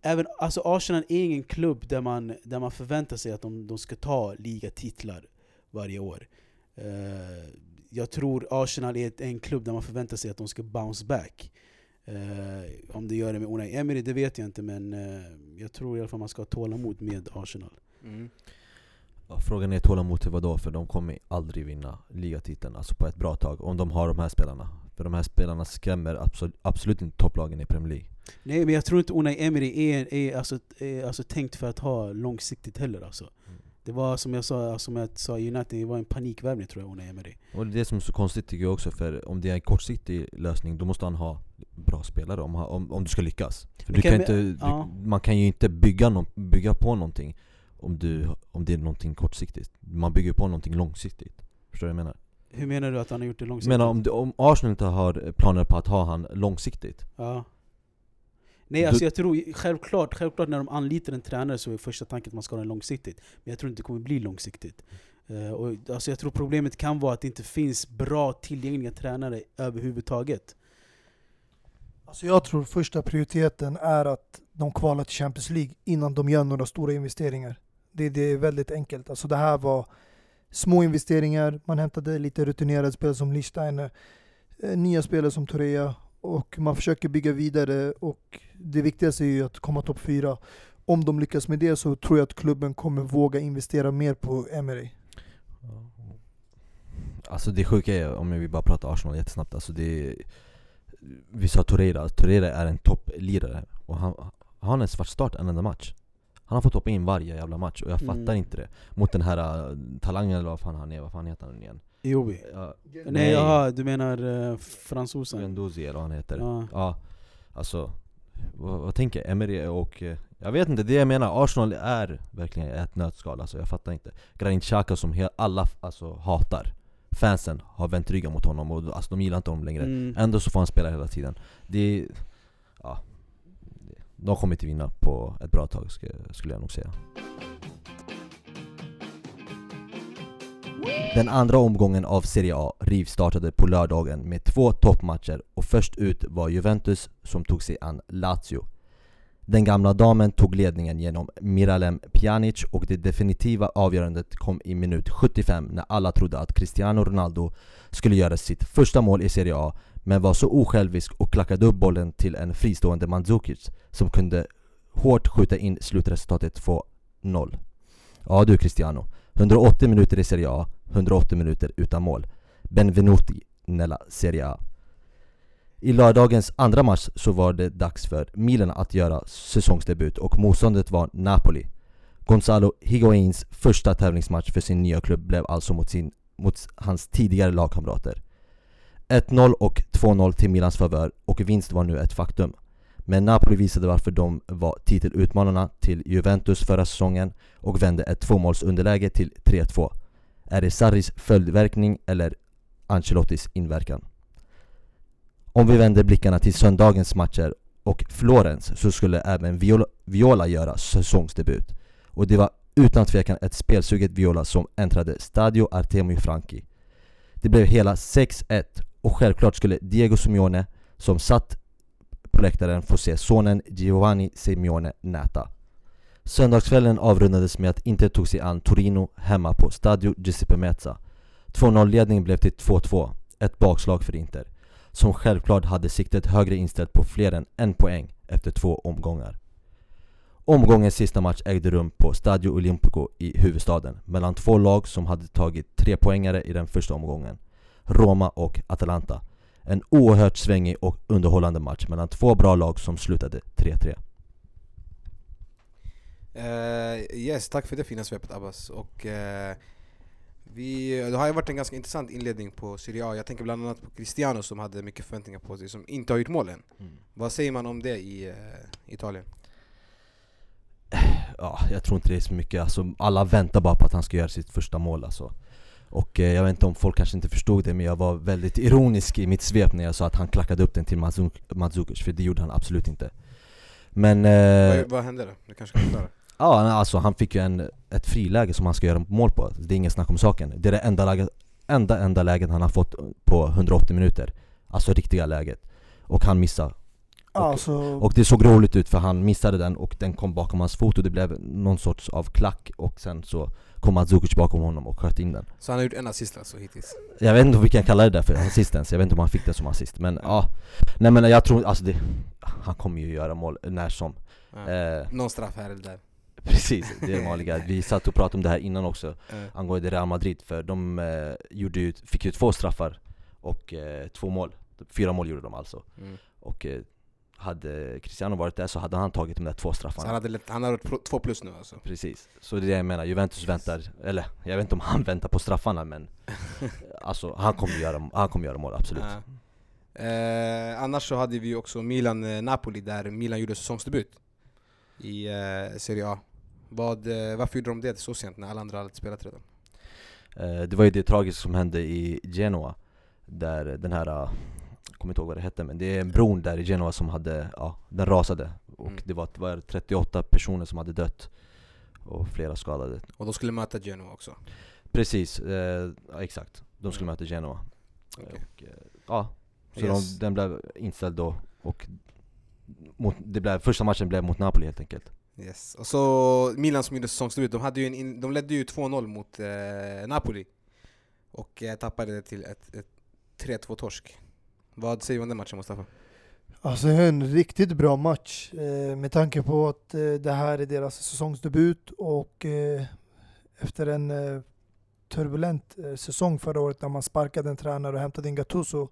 [SPEAKER 3] även, alltså Arsenal är ingen klubb där man, där man förväntar sig att de, de ska ta ligatitlar varje år. Eh, jag tror Arsenal är ett- en klubb där man förväntar sig att de ska bounce back. Eh, om det gör det med Unai Emery, det vet jag inte, men eh, jag tror i alla fall man ska ha tålamod med Arsenal.
[SPEAKER 1] Mm.
[SPEAKER 4] Ja, frågan är tålamod till vadå? För de kommer aldrig vinna ligatiteln alltså på ett bra tag om de har de här spelarna. För de här spelarna skrämmer absolut, absolut inte topplagen i Premier League.
[SPEAKER 3] Nej, men jag tror inte Unai Emery är, är, alltså, är alltså tänkt för att ha långsiktigt heller. Alltså.
[SPEAKER 4] Mm.
[SPEAKER 3] Det var som jag sa, som jag sa i United, det var en panikvärvning tror jag, Unai Emery.
[SPEAKER 4] Och det är det som är så konstigt tycker jag också, för om det är en kortsiktig lösning då måste han ha bra spelare om, om, om du ska lyckas. För du
[SPEAKER 3] kan
[SPEAKER 4] inte,
[SPEAKER 3] ja.
[SPEAKER 4] du, man kan ju inte bygga, no, bygga på någonting om, du, om det är någonting kortsiktigt. Man bygger på någonting långsiktigt. Förstår du vad jag menar?
[SPEAKER 3] Hur menar du att han har gjort det
[SPEAKER 4] Jag
[SPEAKER 3] långsiktigt?
[SPEAKER 4] menar om, du- om Arsenal inte har planer på att ha han långsiktigt
[SPEAKER 3] Ja. Nej,
[SPEAKER 4] Du-
[SPEAKER 3] alltså jag tror självklart, självklart när de anlitar en tränare så är första tanken att man ska ha den långsiktigt. Men jag tror inte det kommer bli långsiktigt. Eh, och, alltså jag tror problemet kan vara att det inte finns bra tillgängliga tränare överhuvudtaget.
[SPEAKER 2] Alltså jag tror första prioriteten är att de kvalar till Champions League innan de gör några stora investeringar. Det, det är väldigt enkelt. Alltså det här var små investeringar, man hämtade lite rutinerade spelare som Lichsteiner, eh, nya spelare som Torea och man försöker bygga vidare och det viktigaste är ju att komma topp fyra. Om de lyckas med det så tror jag att klubben kommer våga investera mer på Emery.
[SPEAKER 4] Alltså det sjuka är, om vi bara pratar Arsenal jättesnabbt, alltså det är, Vi sa Torreira, Torreira är en topplirare och han, han har en svart start en enda match han har fått hoppa in varje jävla match och jag
[SPEAKER 3] Mm.
[SPEAKER 4] fattar inte det Mot den här uh, talangen eller vad fan han är, vad fan heter han igen?
[SPEAKER 3] Iobi.
[SPEAKER 4] Ja,
[SPEAKER 3] Nej, jaha, du menar uh, fransosen?
[SPEAKER 4] Guendouzi eller vad han heter
[SPEAKER 3] Ja.
[SPEAKER 4] Ja, alltså vad, vad tänker Emery och eh, jag vet inte, det jag menar, Arsenal är verkligen ett nötskal, alltså jag fattar inte Granit Xhaka som alla alltså, hatar Fansen har vänt ryggen mot honom och alltså, de gillar inte honom längre
[SPEAKER 3] Mm.
[SPEAKER 4] Ändå så får han spela hela tiden Det är, ja de kommer inte vinna på ett bra tag skulle jag nog säga Den andra omgången av Serie A rivstartade på lördagen med två toppmatcher och först ut var Juventus som tog sig an Lazio. Den gamla damen tog ledningen genom Miralem Pjanic och det definitiva avgörandet kom i minut 75 när alla trodde att Cristiano Ronaldo skulle göra sitt första mål i Serie A men var så osjälvisk och klackade upp bollen till en fristående Mandzukic som kunde hårt skjuta in slutresultatet 2-0. Ja du Cristiano, 180 minuter i Serie A, 180 minuter utan mål. Benvenuti nella Serie A. I lördagens andra match så var det dags för Milan att göra säsongsdebut och motståndet var Napoli. Gonzalo Higuains första tävlingsmatch för sin nya klubb blev alltså mot, sin, mot hans tidigare lagkamrater. 1-0 och 2-0 till Milans favör och vinst var nu ett faktum. Men Napoli visade varför de var titelutmanarna till Juventus förra säsongen och vände ett tvåmålsunderläge till 3-2. Är det Sarris följdverkning eller Ancelottis inverkan? Om vi vänder blickarna till söndagens matcher och Florens så skulle även Viola, Viola göra säsongsdebut. Och det var utan tvekan ett spelsuget Viola som äntrade Stadio Artemio Franchi. Det blev hela 6-1 och självklart skulle Diego Simeone, som satt på läktaren, få se sonen Giovanni Simeone näta. Söndagskvällen avrundades med att Inter tog sig an Torino hemma på Stadio Giuseppe Meazza. 2-0-ledning blev till 2-2, ett bakslag för Inter, som självklart hade siktet högre inställt på fler än en poäng efter två omgångar. Omgångens sista match ägde rum på Stadio Olimpico i huvudstaden mellan två lag som hade tagit tre poängare i den första omgången. Roma och Atalanta. En oerhört svängig och underhållande match mellan två bra lag som slutade 3-3.
[SPEAKER 1] Eh, yes, tack för det fina svepet Abbas. Och, eh, Vi, det har ju varit en ganska intressant inledning på Serie A. Jag tänker bland annat på Cristiano som hade mycket förväntningar på sig, som inte har gjort mål än. Mm. Vad säger man om det i uh, Italien?
[SPEAKER 4] Ja, jag tror inte det är så mycket. Alltså, alla väntar bara på att han ska göra sitt första mål. Alltså. Och eh, jag vet inte om folk kanske inte förstod det, men jag var väldigt ironisk i mitt svep när jag sa att han klackade upp den till Mandzukic, för det gjorde han absolut inte. Men...
[SPEAKER 1] Eh, vad, vad hände då? Du kanske kan förklara? [clears throat]
[SPEAKER 4] Ja, alltså han fick ju en, ett friläge som han ska göra mål på. Det är inget snack om saken. Det är det enda, läget, enda, enda läget han har fått på 180 minuter. Alltså riktiga läget. Och han missar. Och, alltså... och det såg roligt ut för han missade den och den kom bakom hans fot och det blev någon sorts av klack och sen så kom Mandzukic bakom honom och sköt in den
[SPEAKER 1] Så han har gjort en assist alltså hittills?
[SPEAKER 4] Jag vet inte om vi kan kalla det där för assistens, jag vet inte om han fick det som assist men ja Nej men jag tror, alltså det, han kommer ju göra mål när som
[SPEAKER 1] ja. eh, Någon straff här eller där
[SPEAKER 4] Precis, det är det vanliga. Vi [laughs] satt och pratade om det här innan också, mm. angående Real Madrid, för de eh, gjorde ju, fick ju två straffar och eh, två mål. Fyra mål gjorde de alltså. Mm. Och eh, hade Cristiano varit där så hade han tagit de där två straffarna. Så
[SPEAKER 1] han hade, han hade två plus nu alltså?
[SPEAKER 4] Precis, så det är det jag menar. Juventus väntar, eller jag vet inte om han [laughs] väntar på straffarna men [laughs] alltså han kommer göra, han kommer göra mål, absolut. Ja.
[SPEAKER 1] Eh, annars så hade vi också Milan-Napoli där Milan gjorde säsongsdebut i eh, Serie A. Vad, eh, varför gjorde de det så sent när alla andra hade spelat redan?
[SPEAKER 4] Eh, det var ju det tragiska som hände i Genoa Där den här, kommer inte ihåg vad det hette men det är en bron där i Genoa som hade, ja, den rasade Och mm. det, var, det var 38 personer som hade dött Och flera skadade
[SPEAKER 1] Och de skulle möta Genoa också?
[SPEAKER 4] Precis, eh, ja, exakt. De skulle mm. möta Genoa okay. och, eh, Ja, så yes. de, den blev inställd då och mot, det blev, första matchen blev mot Napoli helt enkelt
[SPEAKER 1] Yes. Och så Milan som gjorde säsongsdebut, de, hade ju en, de ledde ju 2-0 mot eh, Napoli och eh, tappade det till ett, ett 3-2 torsk. Vad säger du om den matchen Mustafa?
[SPEAKER 2] Alltså en riktigt bra match eh, med tanke på att eh, det här är deras säsongsdebut och eh, efter en eh, turbulent säsong förra året när man sparkade en tränare och hämtade in Gattuso.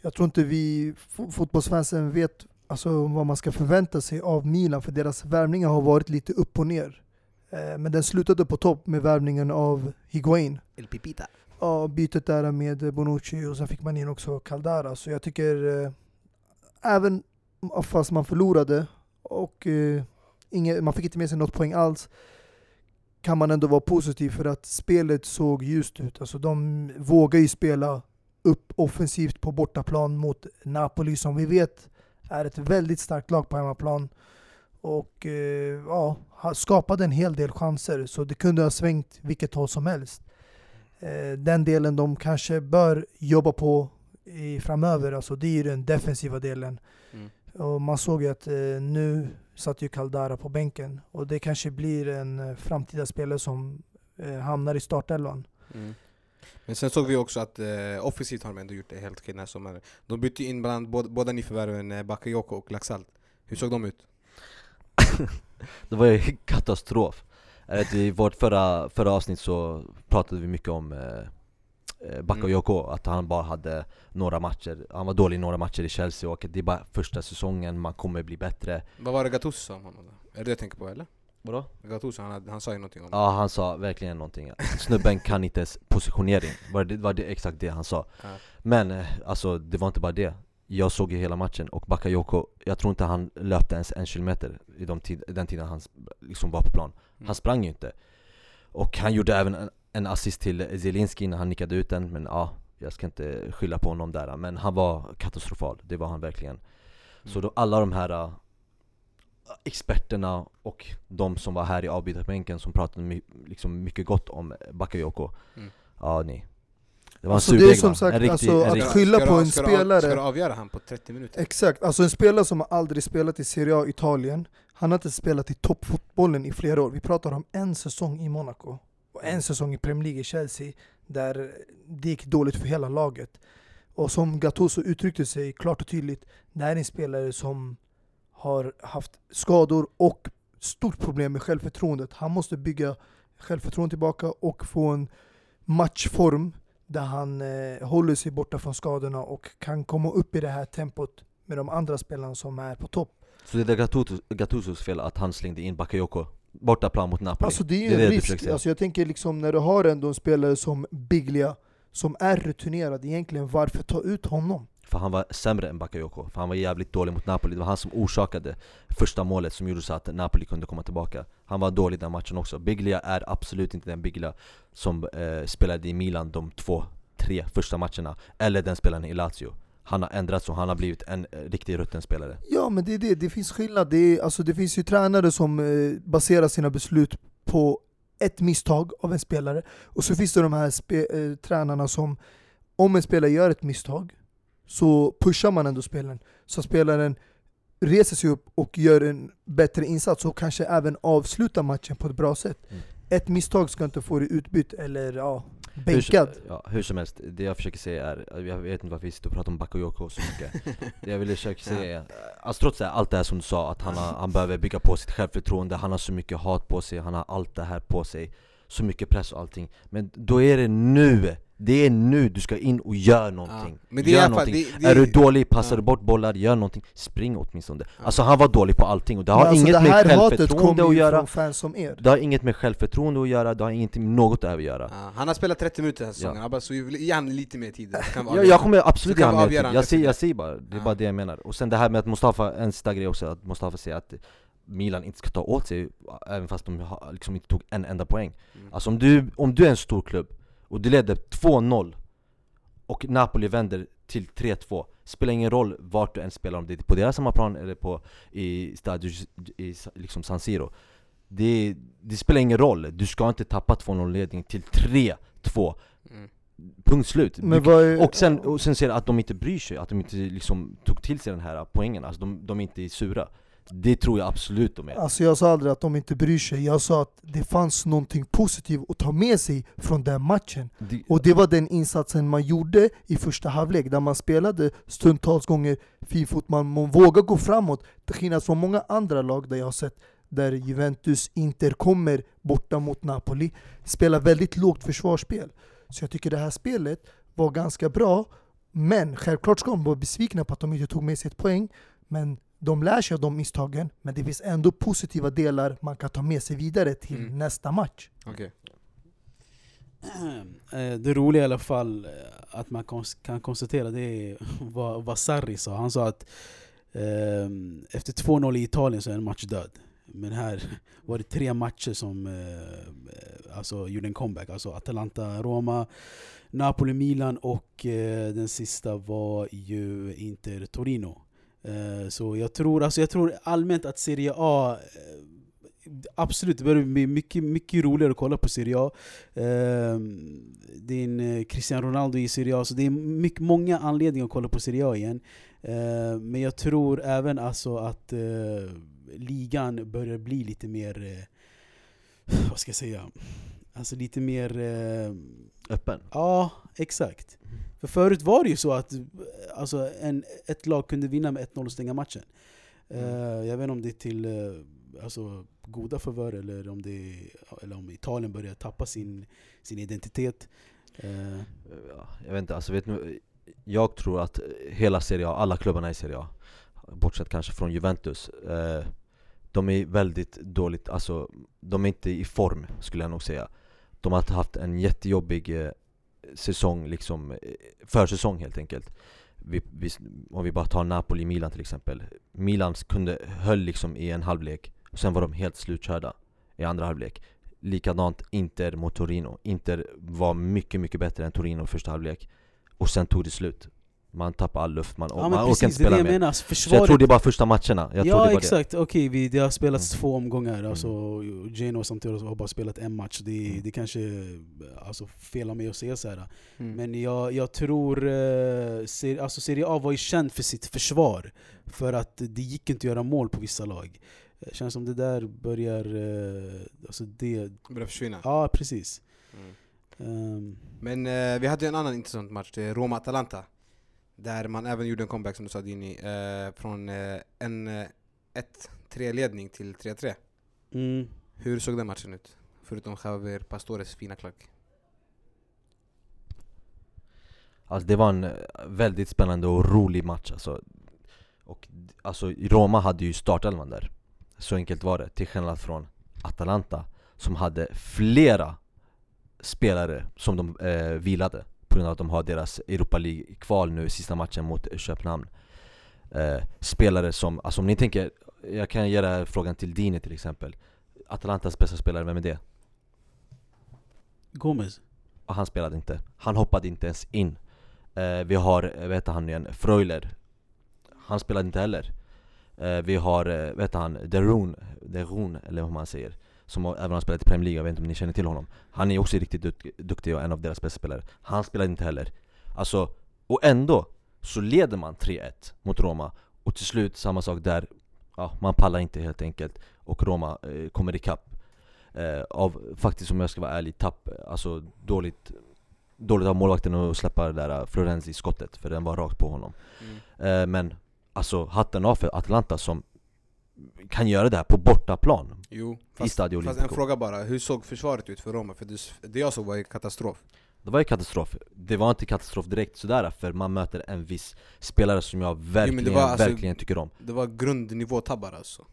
[SPEAKER 2] Jag tror inte vi fotbollsfansen vet alltså, vad man ska förvänta sig av Milan, för deras värvningar har varit lite upp och ner. Eh, men den slutade på topp med värvningen av Higuain.
[SPEAKER 1] El Pipita.
[SPEAKER 2] Ja, bytet där med Bonucci och sen fick man in också Caldara. Så jag tycker, eh, även fast man förlorade och eh, inget, man fick inte med sig något poäng alls, kan man ändå vara positiv för att spelet såg ljust ut. Alltså de vågar ju spela upp offensivt på bortaplan mot Napoli som vi vet är ett väldigt starkt lag på hemmaplan. Och eh, ja, skapade en hel del chanser, så det kunde ha svängt vilket håll som helst. Eh, den delen de kanske bör jobba på i framöver, alltså det är ju den defensiva delen. Mm. Och man såg ju att eh, nu satt ju Caldara på bänken och det kanske blir en eh, framtida spelare som eh, hamnar i startelvan. Mm.
[SPEAKER 1] Men sen såg vi också att eh, offensivt har de ändå gjort det helt okej den här sommaren. De bytte in bland båda, båda nyförvärven eh, Bakayoko och Laxalt. Hur såg de ut? [laughs]
[SPEAKER 4] det var ju [laughs] katastrof. Vet, I vårt förra, förra avsnitt så pratade vi mycket om eh, eh Bakayoko, mm. att han bara hade några matcher, han var dålig i några matcher i Chelsea och det är bara första säsongen, man kommer bli bättre
[SPEAKER 1] Vad var det Gattuso sa om honom då? Är det det jag tänker på eller?
[SPEAKER 4] Vadå?
[SPEAKER 1] Gattuso, han, han sa ju någonting om det
[SPEAKER 4] Ja han sa verkligen någonting, snubben kan inte ens positionering, var det var det exakt det han sa ja. Men eh, alltså det var inte bara det Jag såg ju hela matchen och Bakayoko, jag tror inte han löpte ens en kilometer i de tid, den tiden han liksom var på plan. Han sprang ju inte. Och han gjorde även en, en assist till Zielinski när han nickade ut den, men ja Jag ska inte skylla på honom där, men han var katastrofal, det var han verkligen. Mm. Så då alla de här experterna och de som var här i avbytarbänken som pratade my liksom mycket gott om Bakayoko. Mm. Ja nej
[SPEAKER 2] det var alltså en det är som sagt, riktig, alltså, att skylla på en
[SPEAKER 1] ska
[SPEAKER 2] spelare
[SPEAKER 1] Ska du avgöra han på 30 minuter?
[SPEAKER 2] Exakt, alltså en spelare som aldrig spelat i Serie A Italien Han har inte spelat i toppfotbollen i flera år Vi pratar om en säsong i Monaco och en säsong i Premier League i Chelsea Där det gick dåligt för hela laget Och som Gattuso uttryckte sig klart och tydligt Det här är en spelare som har haft skador och stort problem med självförtroendet. Han måste bygga självförtroende tillbaka och få en matchform där han eh, håller sig borta från skadorna och kan komma upp i det här tempot med de andra spelarna som är på topp.
[SPEAKER 4] Så det är Gattusos fel att han slängde in Bakayoko bortaplan mot Napoli.
[SPEAKER 2] Alltså det är ju en risk, alltså jag tänker liksom när du har ändå en spelare som Biglia, som är rutinerad egentligen, varför ta ut honom?
[SPEAKER 4] För han var sämre än Bakayoko, för han var jävligt dålig mot Napoli. Det var han som orsakade första målet som gjorde så att Napoli kunde komma tillbaka. Han var dålig den matchen också. Biglia är absolut inte den Biglia som eh, spelade i Milan de två, tre första matcherna Eller den spelaren i Lazio han har ändrats och han har blivit en eh, riktig rutten spelare
[SPEAKER 2] Ja men det är det, det finns skillnad. Det, är, alltså, det finns ju tränare som eh, baserar sina beslut på ett misstag av en spelare Och så finns det de här spe, eh, tränarna som, om en spelare gör ett misstag så pushar man ändå spelaren. Så spelaren reser sig upp och gör en bättre insats och kanske även avslutar matchen på ett bra sätt. Mm. Ett misstag ska inte få dig utbytt eller ja, bänkad.
[SPEAKER 4] Hur, ja, hur som helst, det jag försöker säga är, jag vet inte varför vi sitter och pratar om Bakayoko så mycket. [laughs] Det jag ville försöka säga är, alltså trots det, allt det här som du sa, att han, har, han behöver bygga på sitt självförtroende, han har så mycket hat på sig, han har allt det här på sig Så mycket press och allting. Men då är det nu. Det är nu du ska in och gör någonting, ja, men det gör är, någonting. Det, det, är du dålig, passar du bort bollar, gör någonting, spring åtminstone. Ja. Alltså han var dålig på allting och det har alltså, inget det med självförtroende att göra.
[SPEAKER 2] fans som er.
[SPEAKER 4] Det har inget med självförtroende att göra, det har ingenting med något att göra
[SPEAKER 1] ja, Han har spelat 30 minuter den här säsongen, ja. så ge han lite mer tid.
[SPEAKER 4] Ja, Jag kommer absolut ge honom mer tid, jag säger, jag säger bara, det är bara det jag menar. Och sen det här med att Mustafa, en sista grej också, att Mustafa säger att Milan inte ska ta åt sig, även fast de liksom inte tog en enda poäng mm. Alltså om du, om du är en stor klubb och du leder 2-0 och Napoli vänder till 3-2 Spelar ingen roll vart du än spelar, om det är på deras hemmaplan eller på i Stadio i liksom San Siro det, det spelar ingen roll, du ska inte tappa 2-0 ledning till 3-2 mm. Punkt slut! Är, och, sen, och sen ser du att de inte bryr sig, att de inte liksom tog till sig den här poängen, alltså de, de är inte sura det tror jag absolut de är.
[SPEAKER 2] Alltså jag sa aldrig att de inte bryr sig, jag sa att det fanns någonting positivt att ta med sig från den matchen. Det, och det var den insatsen man gjorde i första halvlek, där man spelade stundtals gånger fin fotboll, man vågar gå framåt. Till skillnad från många andra lag där jag har sett där Juventus inte kommer borta mot Napoli, spelar väldigt lågt försvarsspel. Så jag tycker det här spelet var ganska bra, men självklart ska de vara besvikna på att de inte tog med sig ett poäng. Men de lär sig av de misstagen, men det finns ändå positiva delar man kan ta med sig vidare till mm. nästa match.
[SPEAKER 1] Okay. [clears throat]
[SPEAKER 3] Eh, det roliga i alla fall, eh, att man kan konstatera, det är [laughs] vad, vad Sarri sa. Han sa att eh, efter 2-0 i Italien så är en match död. Men här [laughs] var det tre matcher som eh, alltså gjorde en comeback. Alltså Atalanta, Roma, Napoli, Milan och eh, den sista var ju Inter, Torino. Eh, så jag tror, alltså jag tror allmänt att Serie A eh, Absolut, det börjar bli mycket, mycket roligare att kolla på Serie A. Eh, det är en Cristiano Ronaldo i Serie A, så det är mycket, många anledningar att kolla på Serie A igen. Men jag tror även alltså att ligan börjar bli lite mer, vad ska jag säga, alltså lite mer...
[SPEAKER 4] Öppen?
[SPEAKER 3] Ja, exakt. För förut var det ju så att alltså, en, ett lag kunde vinna med 1-0 och stänga matchen. Mm. Uh, jag vet inte om det är till uh, alltså, goda favör eller om, det, eller om Italien börjar tappa sin, sin identitet. Uh.
[SPEAKER 4] Jag vet inte, alltså, vet nu, jag tror att hela Serie A, alla klubbarna i Serie A, bortsett kanske från Juventus, de är väldigt dåligt, alltså de är inte i form skulle jag nog säga. De har haft en jättejobbig säsong, liksom, eh, försäsong helt enkelt. Vi, vi, Om vi bara tar Napoli-Milan till exempel. Milan kunde, höll liksom i en halvlek, och sen var de helt slutkörda i andra halvlek. Likadant Inter mot Torino. Inter var mycket, mycket bättre än Torino i första halvlek. Och sen tog det slut man tappar all luft, man, ja, man orkar inte spela mer menar, försvaret... Så jag tror det är bara första matcherna jag
[SPEAKER 3] Ja
[SPEAKER 4] det
[SPEAKER 3] exakt, okej okay, det har spelats mm. två omgångar, mm. alltså, Geno samtidigt har bara spelat en match Det, mm. det kanske alltså, fel av mig att säga så här. Mm. Men jag, jag tror, eh, ser, alltså Serie A var ju känd för sitt försvar För att det gick inte att göra mål på vissa lag det eh, Känns som det där börjar... Eh, alltså det...
[SPEAKER 1] Börjar försvinna?
[SPEAKER 3] Ja, precis
[SPEAKER 1] um. Men eh, vi hade en annan intressant match, det är Roma-Atalanta där man även gjorde en comeback som du sa Dini, eh, från eh, en eh, 1-3-ledning till 3-3. Mm. Hur såg den matchen ut? Förutom Javier Pastores fina klack.
[SPEAKER 4] Alltså det var en eh, väldigt spännande och rolig match alltså. Och alltså Roma hade ju startelvan där Så enkelt var det, till skillnad från Atalanta som hade flera spelare som de eh, vilade på grund av att de har deras Europa League-kval nu sista matchen mot Köpenhamn. Eh, Spelare som, alltså om ni tänker, jag kan ge den frågan till Dini till exempel. Atalantas bästa spelare, vem är det?
[SPEAKER 3] Gomez
[SPEAKER 4] Och han spelade inte, han hoppade inte ens in. Eh, Vi har, eh, vad heter han igen, Freuler. Han spelade inte heller. Eh, Vi har, eh, vad heter han, Derun, Derun eller hur man säger som även har spelat i Premier League, jag vet inte om ni känner till honom. Han är också riktigt duktig och en av deras bästa spelare. Han spelade inte heller. Alltså, och ändå så leder man 3-1 mot Roma. Och till slut, samma sak där. Ja, Man pallar inte helt enkelt. Och Roma eh, kommer ikapp. Eh, Av, faktiskt om jag ska vara ärlig, tapp Alltså dåligt Dåligt av målvakten att släppa det där eh, Florenzi-skottet För den var rakt på honom. Mm. eh, Men alltså hatten av för Atlanta som kan göra det här på bortaplan
[SPEAKER 1] Jo, fast, i fast en fråga bara, hur såg försvaret ut för Roma? För det, jag såg var ju katastrof.
[SPEAKER 4] Det var ju katastrof, det var inte katastrof direkt sådär för man möter en viss spelare som jag verkligen, jo, alltså, verkligen tycker om.
[SPEAKER 1] Det var grundnivåtabbar alltså.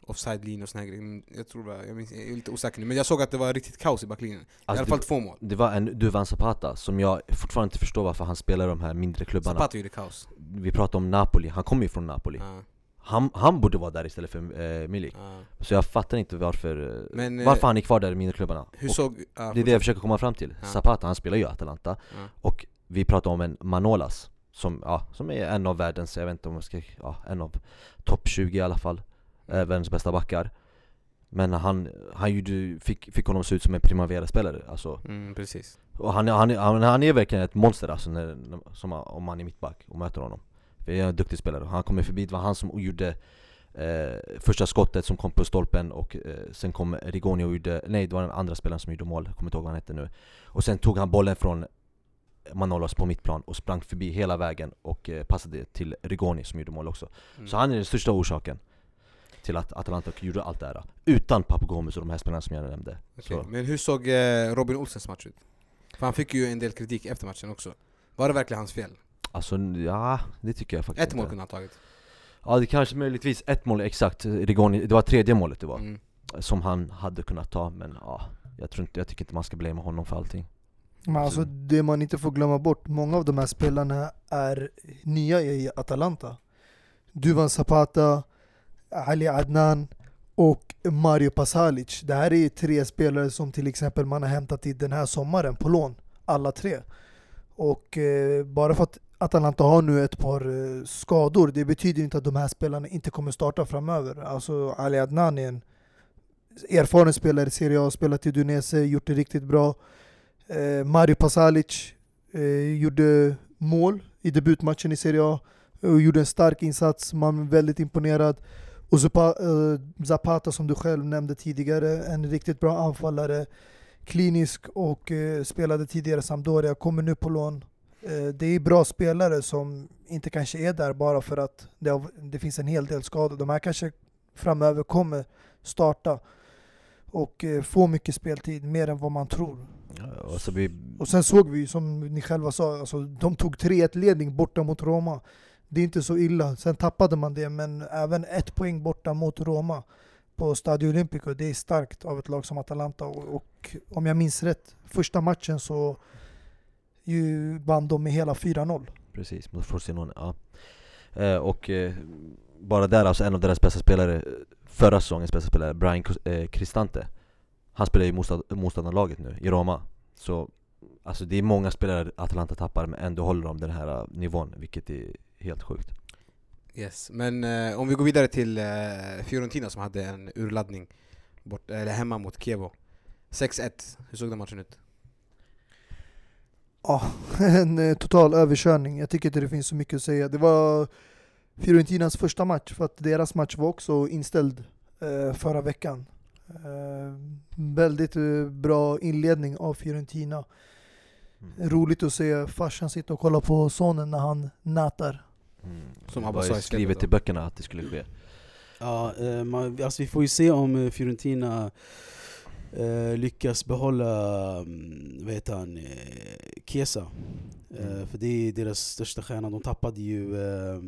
[SPEAKER 1] Offside-linje och såna här grejer, jag tror det jag, minns, jag är lite osäker nu Men jag såg att det var riktigt kaos i backlinjen, alltså i alla fall två mål.
[SPEAKER 4] Det var en Duvan Zapata som jag fortfarande inte förstår varför han spelar i de här mindre klubbarna.
[SPEAKER 1] Zapata gjorde kaos.
[SPEAKER 4] Vi pratar om Napoli, han kommer ju från Napoli. Ah. Han, han borde vara där istället för eh, Milik. Ah. Så jag fattar inte varför, eh, Men, varför han är kvar där i miniklubbarna.
[SPEAKER 1] hur såg,
[SPEAKER 4] ah, Det är det jag försöker komma fram till. Ah. Zapata, han spelar ju i Atalanta. Och vi pratar om en Manolas som, ja, som är en av världens, jag vet inte om jag ska, ja, en av topp 20 i alla fall. Eh, Världens bästa backar. Men han, han gjorde, fick, fick honom se ut som en Primavera-spelare alltså.
[SPEAKER 1] Mm, precis.
[SPEAKER 4] Och han, han, han, han är verkligen ett monster alltså, när, som, om man är mittback och möter honom det är en duktig spelare, han kommer förbi, det var han som gjorde eh, första skottet som kom på stolpen och eh, sen kom Rigoni och gjorde, nej det var den andra spelaren som gjorde mål, jag kommer inte ihåg vad han hette nu Och sen tog han bollen från Manolos på mittplan och sprang förbi hela vägen och eh, passade till Rigoni som gjorde mål också mm. Så han är den största orsaken till att Atalanta gjorde allt det här Utan Papagomes och de här spelarna som jag nämnde
[SPEAKER 1] okay. Men hur såg eh, Robin Olsens match ut? För han fick ju en del kritik efter matchen också Var det verkligen hans fel?
[SPEAKER 4] Alltså ja, det tycker jag faktiskt
[SPEAKER 1] Ett mål kunde han tagit.
[SPEAKER 4] Ja det kanske möjligtvis ett mål exakt, Rigoni, det var tredje målet det var mm. Som han hade kunnat ta, men ja jag, tror inte, jag tycker inte man ska blamea honom för allting.
[SPEAKER 2] Men alltså det man inte får glömma bort, många av de här spelarna är nya i Atalanta. Duvan Zapata, Ali Adnan och Mario Pasalic. Det här är tre spelare som till exempel man har hämtat i den här sommaren på lån Alla tre. Och eh, bara för att Atalanta har nu ett par eh, skador, det betyder inte att de här spelarna inte kommer starta framöver. Alltså Ali Adnan är en erfaren spelare i Serie A, spelat i Udinese, gjort det riktigt bra. Eh, Mario Pasalic eh, gjorde mål i debutmatchen i Serie A och gjorde en stark insats, man är väldigt imponerad. Och eh, Zapata som du själv nämnde tidigare, en riktigt bra anfallare. Klinisk och eh, spelade tidigare Sampdoria, kommer nu på lån det är bra spelare som inte kanske är där bara för att det, har, det finns en hel del skador. De här kanske framöver kommer starta och eh, få mycket speltid, mer än vad man tror.
[SPEAKER 4] Ja, alltså vi...
[SPEAKER 2] Och sen såg vi, som ni själva sa, alltså, de tog 3-1 ledning borta mot Roma. Det är inte så illa. Sen tappade man det, men även ett poäng borta mot Roma på Stadio Olimpico, det är starkt av ett lag som Atalanta. Och, och om jag minns rätt, första matchen så ju vann de med hela 4-0.
[SPEAKER 4] Precis, mot Frosinone, ja. Eh, och eh, bara där alltså en av deras bästa spelare, förra säsongens bästa spelare, Brian eh, Cristante Han spelar i motståndarlaget nu, i Roma Så alltså det är många spelare Atalanta tappar men ändå håller de den här uh, nivån, vilket är helt sjukt
[SPEAKER 1] Yes, men eh, om vi går vidare till eh, Fiorentina som hade en urladdning bort, eller hemma mot Kevo 6-1, hur såg den matchen ut?
[SPEAKER 2] Ja, [laughs] en eh, total överkörning. Jag tycker inte det finns så mycket att säga. Det var Fiorentinas första match, för att deras match var också inställd eh, förra veckan. Eh, väldigt eh, bra inledning av Fiorentina. Mm. Roligt att se farsan sitta och kolla på sonen när han nätar.
[SPEAKER 4] Mm. Som han bara skrivit i böckerna att det skulle ske.
[SPEAKER 3] Ja, eh, man, alltså vi får ju se om eh, Fiorentina eh, lyckas behålla um, vad heter han, eh, Kesa. Eh, mm. för det är deras största stjärna. De tappade ju eh,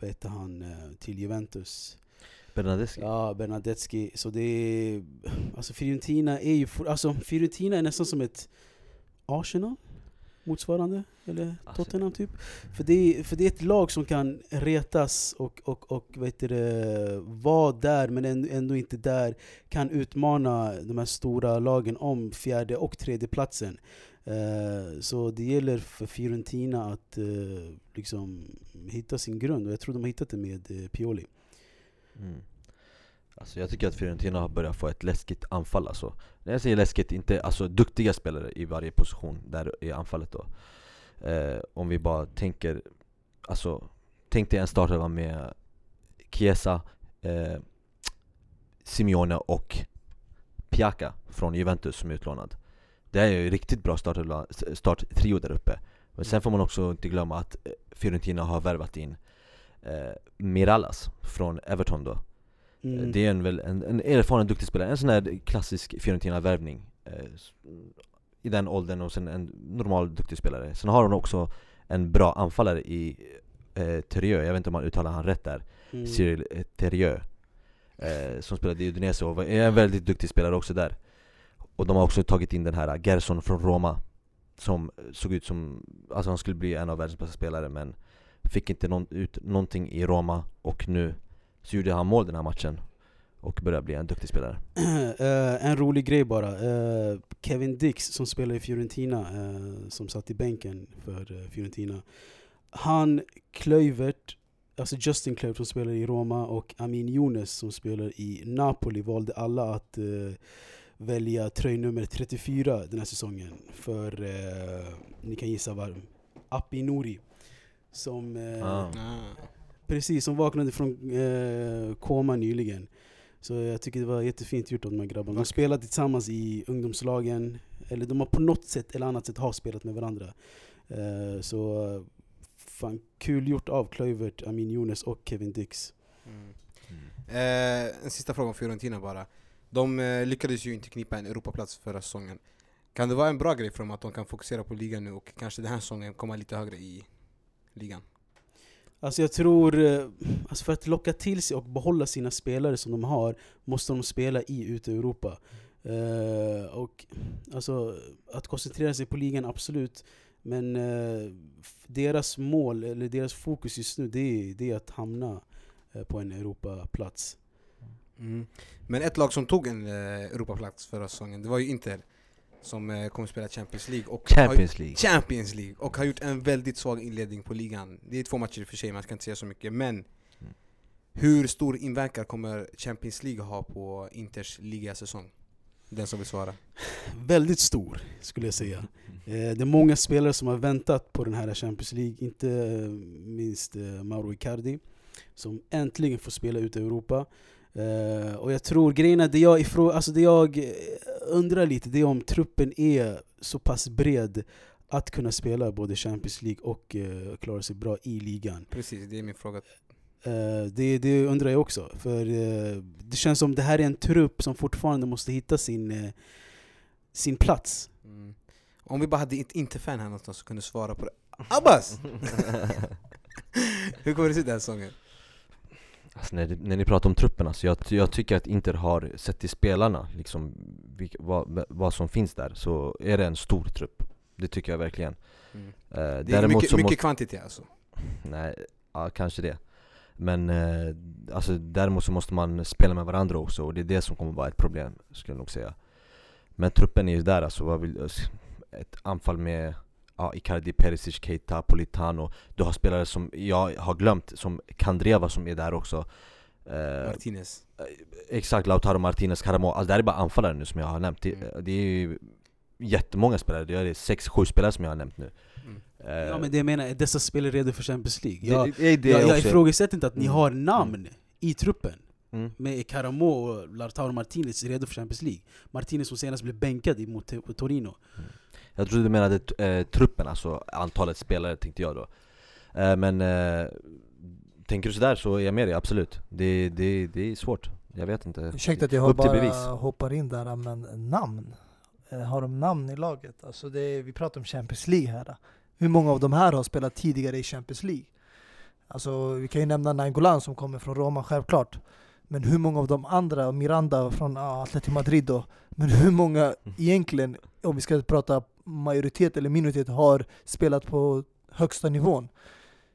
[SPEAKER 3] vad heter han, till Juventus.
[SPEAKER 4] Bernadeschi?
[SPEAKER 3] Ja, Bernadeschi. Så det är... Alltså Fiorentina är ju... Alltså Fiorentina är nästan som ett Arsenal motsvarande, eller
[SPEAKER 4] Alltså-
[SPEAKER 3] Tottenham typ. För det, är, för det är ett lag som kan retas och, och, och vet du, det, vara där men ändå, ändå inte där. Kan utmana de här stora lagen om fjärde och tredje platsen. Eh, så det gäller för Fiorentina att eh, liksom hitta sin grund och jag tror de har hittat det med eh, Pioli.
[SPEAKER 4] Mm. Alltså jag tycker att Fiorentina har börjat få ett läskigt anfall alltså. När jag säger läskigt, inte alltså duktiga spelare i varje position där i anfallet då. Eh, om vi bara tänker, alltså tänk dig en startelva med Chiesa, eh, Simeone och Piaka från Juventus som är utlånad. Det är ju riktigt bra starttrio starttrio där uppe. Men sen får man också inte glömma att eh, Fiorentina har värvat in eh, Mirallas från Everton då.
[SPEAKER 3] Mm.
[SPEAKER 4] Det är en, väl, en, en erfaren duktig spelare, en sån här klassisk Fiorentina-värvning. Eh, I den åldern och sen en normal duktig spelare. Sen har hon också en bra anfallare i eh, Terrieux, jag vet inte om man uttalar han rätt där.
[SPEAKER 3] Mm.
[SPEAKER 4] Cyril eh, Terrieux eh, Som spelade i Udinese och är en väldigt duktig spelare också där. Och de har också tagit in den här Gerson från Roma Som såg ut som, alltså han skulle bli en av världens bästa spelare men Fick inte någon, ut någonting i Roma. Och nu så gjorde han mål den här matchen och började bli en duktig spelare. [clears throat]
[SPEAKER 3] Eh, en rolig grej bara. Eh, Kevin Dix som spelar i Fiorentina, eh, som satt i bänken för Fiorentina. Han, Klövert, alltså Justin Klövert som spelar i Roma och Amin Younes som spelar i Napoli valde alla att välja tröjnummer 34 den här säsongen. För, ni kan gissa var, Api Nouri. Som, eh,
[SPEAKER 4] Ah.
[SPEAKER 3] Precis, som vaknade från eh, koma nyligen. Så jag tycker det var jättefint gjort av de här grabbarna. De har spelat tillsammans i ungdomslagen, eller de har på något sätt eller annat sätt har spelat med varandra. Eh, så fan, kul gjort av Klövert, Amin Younes och Kevin Dix.
[SPEAKER 1] Mm. Eh, en sista fråga om Fiorentina bara. De eh, lyckades ju inte knipa en Europaplats förra säsongen. Kan det vara en bra grej för dem att de kan fokusera på ligan nu och kanske den här säsongen komma lite högre i ligan?
[SPEAKER 3] Alltså jag tror, eh, alltså för att locka till sig och behålla sina spelare som de har, måste de spela i ute Europa. Uh, och alltså, att koncentrera sig på ligan, absolut. Men uh, deras mål, eller deras fokus just nu, det är, det är att hamna uh, på en Europaplats.
[SPEAKER 1] Mm. Men ett lag som tog en Europaplats förra säsongen, det var ju Inter. Som eh, kommer spela Champions League och har,
[SPEAKER 4] Champions League.
[SPEAKER 1] Champions League och har gjort en väldigt svag inledning på ligan. Det är två matcher i och för sig, man ska inte säga så mycket. Men
[SPEAKER 4] Mm.
[SPEAKER 1] hur stor inverkan kommer Champions League ha på Inters ligasäsong? Den som vill svara.
[SPEAKER 3] Väldigt stor, skulle jag säga. Eh, det är många spelare som har väntat på den här Champions League, inte minst eh, Mauro Icardi, som äntligen får spela ute i Europa. Eh, och jag tror grejen är, det jag, ifrå, alltså det jag eh, undrar lite, det är om truppen är så pass bred att kunna spela både Champions League och eh, klara sig bra i ligan.
[SPEAKER 1] Precis, det är min fråga.
[SPEAKER 3] Eh, det, det undrar jag också, för det känns som det här är en trupp som fortfarande måste hitta sin, sin plats.
[SPEAKER 1] Mm. Om vi bara hade ett Inter-fan här någonstans som kunde svara på det. Abbas! [laughs] hur kommer det se ut den här säsongen?
[SPEAKER 4] Alltså när, när ni pratar om truppen, alltså jag, jag tycker att Inter har sett till spelarna, liksom, vilka, vad, vad som finns där, så är det en stor trupp. Det tycker jag verkligen.
[SPEAKER 1] Mm.
[SPEAKER 4] Eh,
[SPEAKER 1] Det är mycket, mycket kvantitet alltså.
[SPEAKER 4] Nej, ja kanske det. Men eh, alltså, däremot så måste man spela med varandra också och det är det som kommer vara ett problem, skulle jag nog säga. Men truppen är ju där alltså, vad vill, ett anfall med ja, Icardi, Perisic, Keita, Politano Du har spelare som jag har glömt, som Kandreva som är där också eh,
[SPEAKER 1] Martinez.
[SPEAKER 4] Exakt, Lautaro Martinez, Caramo, alltså det här är bara anfallare nu som jag har nämnt Det,
[SPEAKER 1] Mm.
[SPEAKER 4] det är ju jättemånga spelare, det är 6-7 spelare som jag har nämnt nu
[SPEAKER 1] Mm.
[SPEAKER 4] Eh,
[SPEAKER 3] Ja men det jag menar, är dessa spelare redo för Champions League? Jag,
[SPEAKER 4] det, det,
[SPEAKER 3] jag, jag ifrågasätter inte att ni
[SPEAKER 4] Mm.
[SPEAKER 3] har namn i truppen
[SPEAKER 4] Mm.
[SPEAKER 3] med Caramo och Lautaro Martinez redo för Champions League Martinez som senast blev bänkad mot Torino
[SPEAKER 4] Jag trodde du menade eh, truppen, alltså antalet spelare tänkte jag då eh, Men eh, tänker du sådär så är jag med dig, absolut Det, det, det är svårt, jag vet inte
[SPEAKER 2] Ursäkta att jag
[SPEAKER 4] Upp
[SPEAKER 2] bara
[SPEAKER 4] bevis.
[SPEAKER 2] hoppar in där, men namn? Eh, Har de namn i laget? Alltså det vi pratar om Champions League här. Hur många av de här har spelat tidigare i Champions League? Alltså vi kan ju nämna Nainggolan som kommer från Roma, självklart. Men hur många av de andra, Miranda från ah, Atletico Madrid då, men hur många mm. egentligen, om vi ska prata majoritet eller minoritet, har spelat på högsta nivån?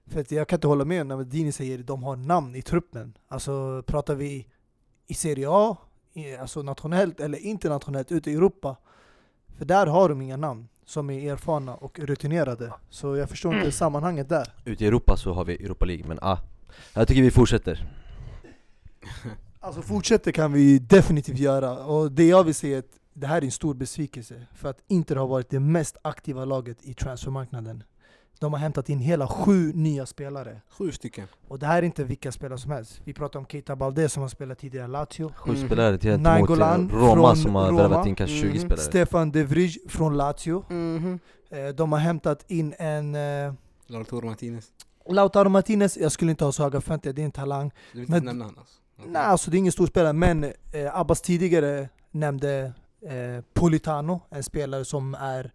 [SPEAKER 2] För att jag kan inte hålla med när Dini säger att de har namn i truppen. Alltså pratar vi i Serie A, alltså nationellt eller internationellt ute i Europa. För där har de inga namn som är erfarna och rutinerade. Så jag förstår inte mm. sammanhanget där.
[SPEAKER 4] Ute i Europa så har vi Europa League, men ah, jag tycker vi fortsätter.
[SPEAKER 2] Alltså fortsätter kan vi definitivt göra, och det jag vill säga är att det här är en stor besvikelse. För att Inter har varit det mest aktiva laget i transfermarknaden. De har hämtat in hela sju nya spelare.
[SPEAKER 1] Sju stycken.
[SPEAKER 2] Och det här är inte vilka spelare som helst. Vi pratar om Keita Balde som har spelat tidigare i Lazio.
[SPEAKER 4] Sju mm. spelare till Nainggolan Roma som har värvat in kanske 20 mm. spelare.
[SPEAKER 2] Stefan De Vrij från Lazio. Mm. De har hämtat in en... Eh,
[SPEAKER 1] Lautaro Martinez.
[SPEAKER 2] Lautaro Martinez, jag skulle inte ha så höga förväntningar, det är en talang.
[SPEAKER 1] Du vill inte men, nämna honom? Alltså.
[SPEAKER 2] Okay. Nej, alltså det är ingen stor spelare, men eh, Abbas tidigare nämnde eh, Politano, en spelare som är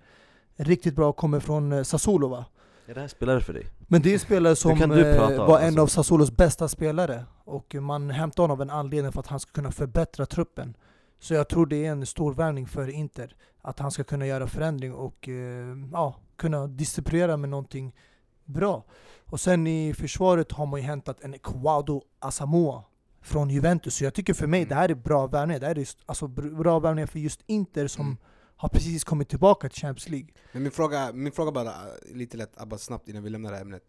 [SPEAKER 2] riktigt bra och kommer från eh, Sassuolo va?
[SPEAKER 4] Är det här spelare för dig?
[SPEAKER 2] Men det är spelare som eh, var en alltså? av Sassuolos bästa spelare. Och man hämtar honom av en anledning för att han ska kunna förbättra truppen. Så jag tror det är en stor värvning för Inter. Att han ska kunna göra förändring och eh, ja, kunna distribuera med någonting bra. Och sen i försvaret har man ju hämtat en Ecuado Asamoah från Juventus. Så jag tycker för mig mm. det här är bra värvningar. Det här är alltså bra värvningar för just Inter som mm har precis kommit tillbaka till Champions League.
[SPEAKER 1] Men min fråga, min fråga bara, lite lätt, Abba, snabbt innan vi lämnar det här ämnet.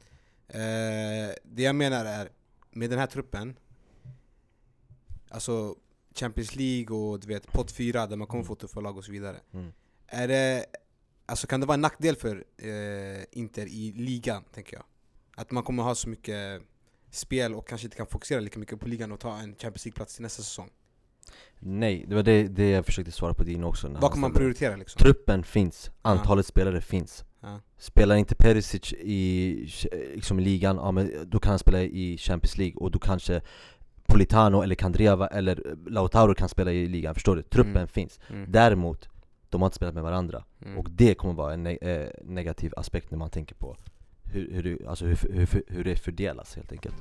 [SPEAKER 1] Eh, det jag menar är, med den här truppen, alltså Champions League och du vet, pott 4 där man kommer få tuffa lag och så vidare. Mm. Är det, alltså kan det vara en nackdel för eh, Inter i ligan, tänker jag? Att man kommer ha så mycket spel och kanske inte kan fokusera lika mycket på ligan och ta en Champions League-plats till nästa säsong?
[SPEAKER 4] Nej, det var det, det jag försökte svara på din också
[SPEAKER 1] Vad kan man prioritera liksom?
[SPEAKER 4] Truppen finns, antalet ja. spelare finns ja. Spelar inte Perisic i liksom, ligan, ja, men då kan han spela i Champions League och då kanske Politano eller Kandreva eller Lautaro kan spela i ligan, förstår du? Truppen mm. finns mm. Däremot, de har inte spelat med varandra mm. Och det kommer vara en ne äh, negativ aspekt när man tänker på hur, hur, alltså hur, hur, hur det fördelas helt enkelt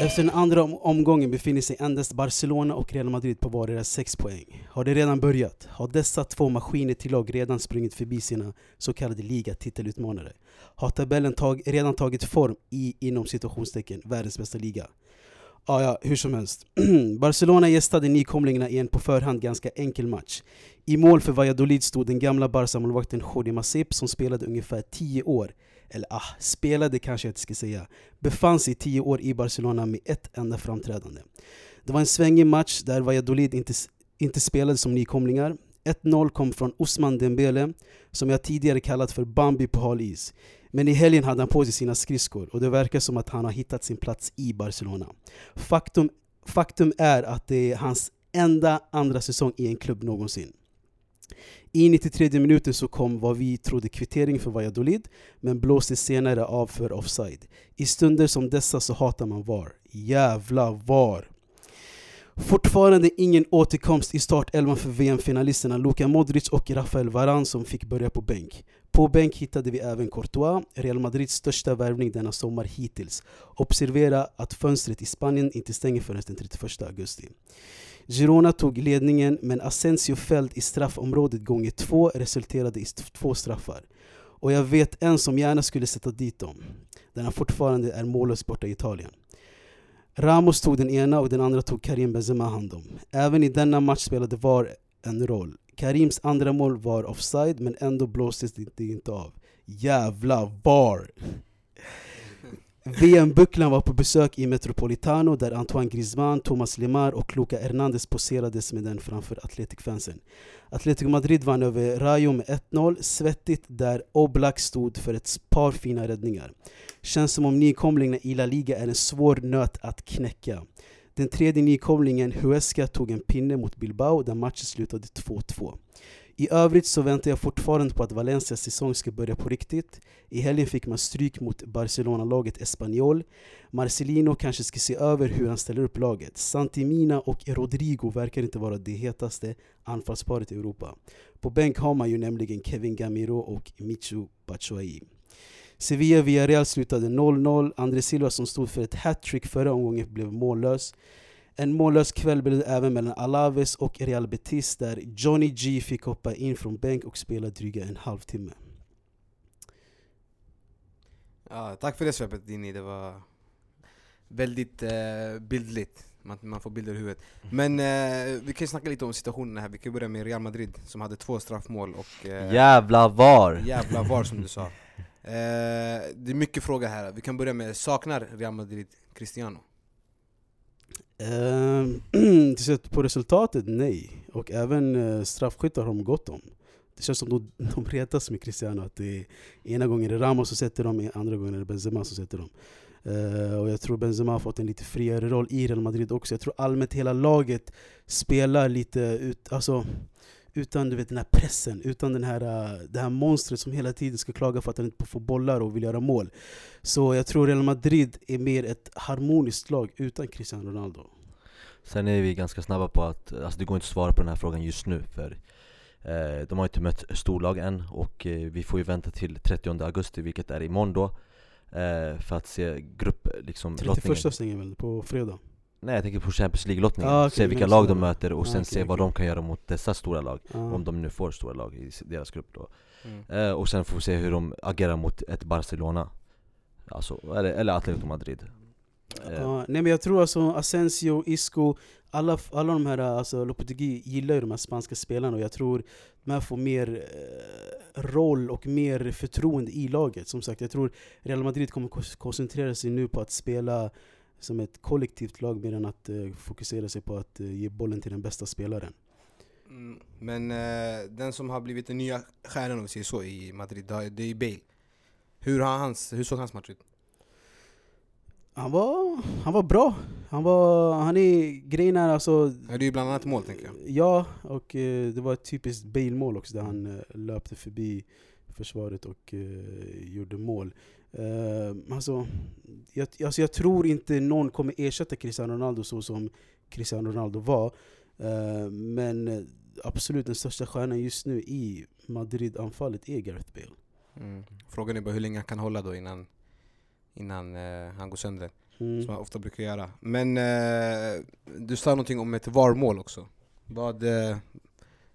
[SPEAKER 3] Efter den andra omgången befinner sig endast Barcelona och Real Madrid på vardera 6 poäng. Har det redan börjat? Har dessa två maskiner till lag redan sprungit förbi sina så kallade ligatitelutmanare? Har tabellen tag redan tagit form i, inom situationstecken, världens bästa liga? Ja, ja, hur som helst. [clears throat] Barcelona gästade nykomlingarna i en på förhand ganska enkel match. I mål för Valladolid stod den gamla Barca-målvakten Jordi Masip som spelade ungefär 10 år eller ah, spelade kanske jag inte ska säga, befann sig tio år i Barcelona med ett enda framträdande. Det var en svängig match där Valladolid inte, inte spelade som nykomlingar. 1-0 kom från Osman Dembele, som jag tidigare kallat för Bambi på hal is. Men i helgen hade han på sig sina skridskor och det verkar som att han har hittat sin plats i Barcelona. Faktum, faktum är att det är hans enda andra säsong i en klubb någonsin. I 93 minuten så kom vad vi trodde kvittering för Valladolid, men blåstes senare av för offside. I stunder som dessa så hatar man VAR. Jävla VAR! Fortfarande ingen återkomst i startelvan för VM-finalisterna Luka Modric och Rafael Varane som fick börja på bänk. På bänk hittade vi även Courtois, Real Madrids största värvning denna sommar hittills. Observera att fönstret i Spanien inte stänger förrän den 31 augusti. Girona tog ledningen men Asensio fälld i straffområdet gånger två resulterade i två straffar. Och jag vet en som gärna skulle sätta dit dem, den han fortfarande är mållös borta i Italien. Ramos tog den ena och den andra tog Karim Benzema hand om. Även i denna match spelade VAR en roll. Karims andra mål var offside men ändå blåstes det inte av. Jävla VAR! VM-bucklan var på besök i Metropolitano där Antoine Griezmann, Thomas Lemar och Luca Hernandez poserades med den framför Atletic-fansen. Atletico Madrid vann över Rayo med 1-0, svettigt där Oblak stod för ett par fina räddningar. Känns som om nykomlingarna i La Liga är en svår nöt att knäcka. Den tredje nykomlingen, Huesca, tog en pinne mot Bilbao där matchen slutade 2-2. I övrigt så väntar jag fortfarande på att Valencias säsong ska börja på riktigt. I helgen fick man stryk mot Barcelona-laget Espanyol. Marcelino kanske ska se över hur han ställer upp laget. Santimina och Rodrigo verkar inte vara det hetaste anfallsparet i Europa. På bänk har man ju nämligen Kevin Gamiro och Michu Batshuayi. Sevilla Villarreal slutade 0-0. André Silva som stod för ett hattrick förra omgången blev mållös. En mållös kväll blev det även mellan Alaves och Real Betis där Johnny G fick hoppa in från bänk och spela dryga en halvtimme.
[SPEAKER 1] Ja, tack för det svepet Dini, det var väldigt eh, bildligt. Man, man får bilder i huvudet. Men eh, vi kan snacka lite om situationen här, vi kan börja med Real Madrid som hade två straffmål och...
[SPEAKER 4] Eh, jävla VAR!
[SPEAKER 1] Jävla VAR som du sa. [laughs] Eh, det är mycket frågor här, vi kan börja med, saknar Real Madrid Cristiano? [clears throat]
[SPEAKER 3] Eh, sett på resultatet, nej. Och även uh, straffskyttar har de gott om. Det känns som de, [laughs] de retas med Cristiano, att det är, ena gången är det Ramos som sätter dem, andra gången är det Benzema som sätter dem. Uh, och jag tror Benzema har fått en lite friare roll i Real Madrid också. Jag tror allmänt hela laget spelar lite ut, alltså, utan du vet, den här pressen, utan den här, uh, det här monstret som hela tiden ska klaga för att han inte får bollar och vill göra mål. Så jag tror Real Madrid är mer ett harmoniskt lag utan Cristiano Ronaldo.
[SPEAKER 4] Sen är vi ganska snabba på att, alltså det går inte att svara på den här frågan just nu för eh, de har inte mött storlag än och eh, vi får ju vänta till 30 augusti vilket är imorgon då eh, För att se grupp, liksom
[SPEAKER 3] 31 stänger väl, på fredag?
[SPEAKER 4] Nej jag tänker på Champions League-lottningen, ah, okay, se vilka lag de möter och ah, sen okay, se vad okay. de kan göra mot dessa stora lag ah. Om de nu får stora lag i deras grupp då mm. eh, Och sen får vi se hur de agerar mot ett Barcelona Alltså, eller, eller Atletico Madrid
[SPEAKER 3] Uh, nej men jag tror alltså Asensio, Isco, alla, alla de här, alltså Lopetegui gillar ju de här spanska spelarna och jag tror de här får mer eh, roll och mer förtroende i laget. Som sagt, jag tror Real Madrid kommer koncentrera sig nu på att spela som ett kollektivt lag mer än att eh, fokusera sig på att eh, ge bollen till den bästa spelaren.
[SPEAKER 1] Mm, men eh, den som har blivit den nya stjärnan om vi säger så i Madrid, det är ju Bale. Hur, har hans, hur såg hans match ut?
[SPEAKER 3] Han var, han var bra. Han, var, han är, grejen är alltså...
[SPEAKER 1] Det är ju bland annat mål tänker jag.
[SPEAKER 3] Ja, och eh, det var ett typiskt Bale-mål också där han eh, löpte förbi försvaret och eh, gjorde mål. Uh, alltså, jag, alltså jag tror inte någon kommer ersätta Cristiano Ronaldo så som Cristiano Ronaldo var. Uh, men absolut den största stjärnan just nu i Madrid-anfallet är Gareth Bale.
[SPEAKER 1] Mm. Frågan är bara hur länge han kan hålla då innan innan eh, han går sönder. Mm. Som han ofta brukar göra. Men eh, du sa någonting om ett VAR-mål också. Vad, eh,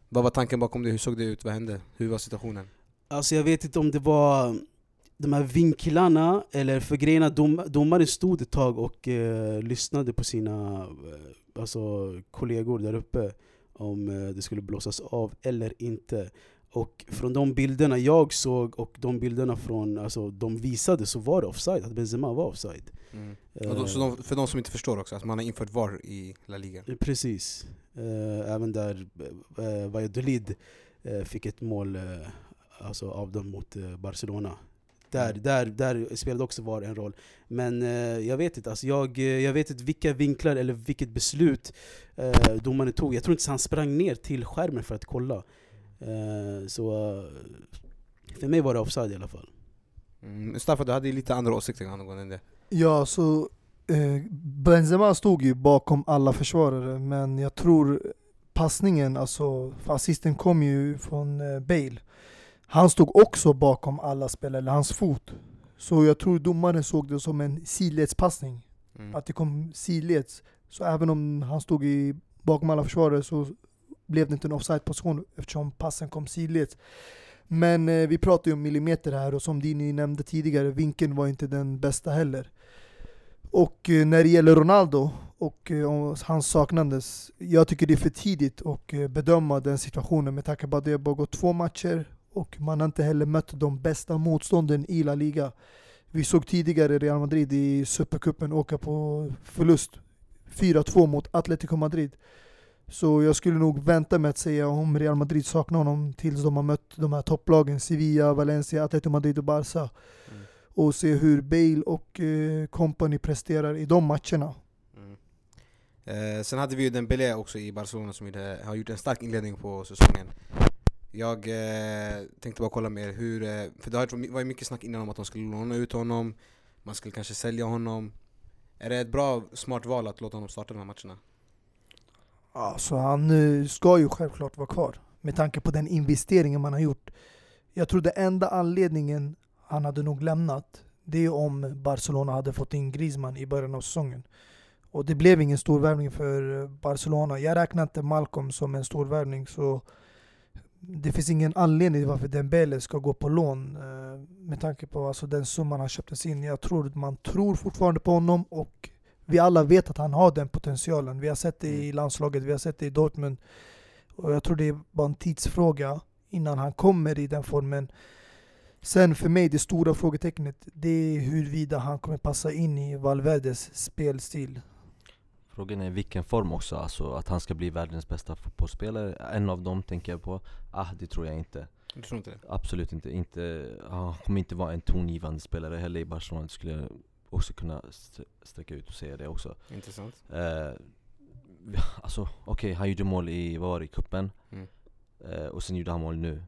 [SPEAKER 1] vad var tanken bakom det? Hur såg det ut? Vad hände? Hur var situationen?
[SPEAKER 3] Alltså jag vet inte om det var de här vinklarna, eller för grejerna, dom, domaren stod ett tag och eh, lyssnade på sina eh, alltså, kollegor där uppe om eh, det skulle blåsas av eller inte. Och från de bilderna jag såg och de bilderna från, alltså, de visade så var det offside, att Benzema var offside.
[SPEAKER 1] Mm. Uh, då, så de, för de som inte förstår också, att man har infört VAR i La Liga?
[SPEAKER 3] Eh, precis. Uh, även där uh, Valladolid fick ett mål alltså, av dem mot Barcelona. Där, mm. där, där spelade också VAR en roll. Men jag vet inte, alltså, jag, jag vet inte vilka vinklar eller vilket beslut domaren tog. Jag tror inte han sprang ner till skärmen för att kolla. Eh, så för mig var det offside i alla fall.
[SPEAKER 1] Mm, Staffan, du hade lite andra åsikter angående det.
[SPEAKER 2] Ja, så eh, Benzema stod ju bakom alla försvarare, men jag tror passningen, alltså assisten kom ju från eh, Bale. Han stod också bakom alla spelare, eller hans fot. Så jag tror domaren såg det som en sidledspassning. Mm. Att det kom sidleds. Så även om han stod i, bakom alla försvarare så blev det inte en offside-position eftersom passen kom sidleds. Men eh, vi pratar ju om millimeter här och som Dini nämnde tidigare, vinkeln var inte den bästa heller. Och eh, när det gäller Ronaldo och eh, hans saknandes, jag tycker det är för tidigt att eh, bedöma den situationen med tanke på att det har bara gått två matcher och man har inte heller mött de bästa motstånden i La Liga. Vi såg tidigare Real Madrid i Supercupen åka på förlust 4-2 mot Atletico Madrid. Så jag skulle nog vänta med att säga om Real Madrid saknar honom tills de har mött de här topplagen Sevilla, Valencia, Atletico Madrid och Barca. Mm. Och se hur Bale och eh, company presterar i de matcherna. Mm.
[SPEAKER 1] Eh, sen hade vi ju Dembélé också i Barcelona som har gjort en stark inledning på säsongen. Jag eh, tänkte bara kolla med er, hur, eh, för det var ju mycket snack innan om att de skulle låna ut honom, man skulle kanske sälja honom. Är det ett bra, smart val att låta honom starta de här matcherna?
[SPEAKER 2] Alltså han ska ju självklart vara kvar med tanke på den investeringen man har gjort. Jag tror det enda anledningen han hade nog lämnat, det är om Barcelona hade fått in Griezmann i början av säsongen. Och det blev ingen stor värvning för Barcelona. Jag räknar inte Malcolm som en stor värvning så det finns ingen anledning till varför Dembele ska gå på lån eh, med tanke på alltså, den summan han köptes in. Jag tror man tror fortfarande på honom och vi alla vet att han har den potentialen. Vi har sett det i mm. landslaget, vi har sett det i Dortmund. Och jag tror det är bara en tidsfråga innan han kommer i den formen. Sen för mig, det stora frågetecknet, det är huruvida han kommer passa in i Valverdes spelstil.
[SPEAKER 4] Frågan är vilken form också, alltså att han ska bli världens bästa fotbollsspelare En av dem tänker jag på, ah det tror jag inte
[SPEAKER 1] Du tror inte det?
[SPEAKER 4] Absolut inte, inte han kommer inte vara en tongivande spelare heller i Barcelona, det skulle jag också kunna sträcka ut och säga det också
[SPEAKER 1] Intressant
[SPEAKER 4] eh, Alltså okej, okay, han gjorde mål i, vad var det, i cupen? Mm. Eh, och sen gjorde han mål nu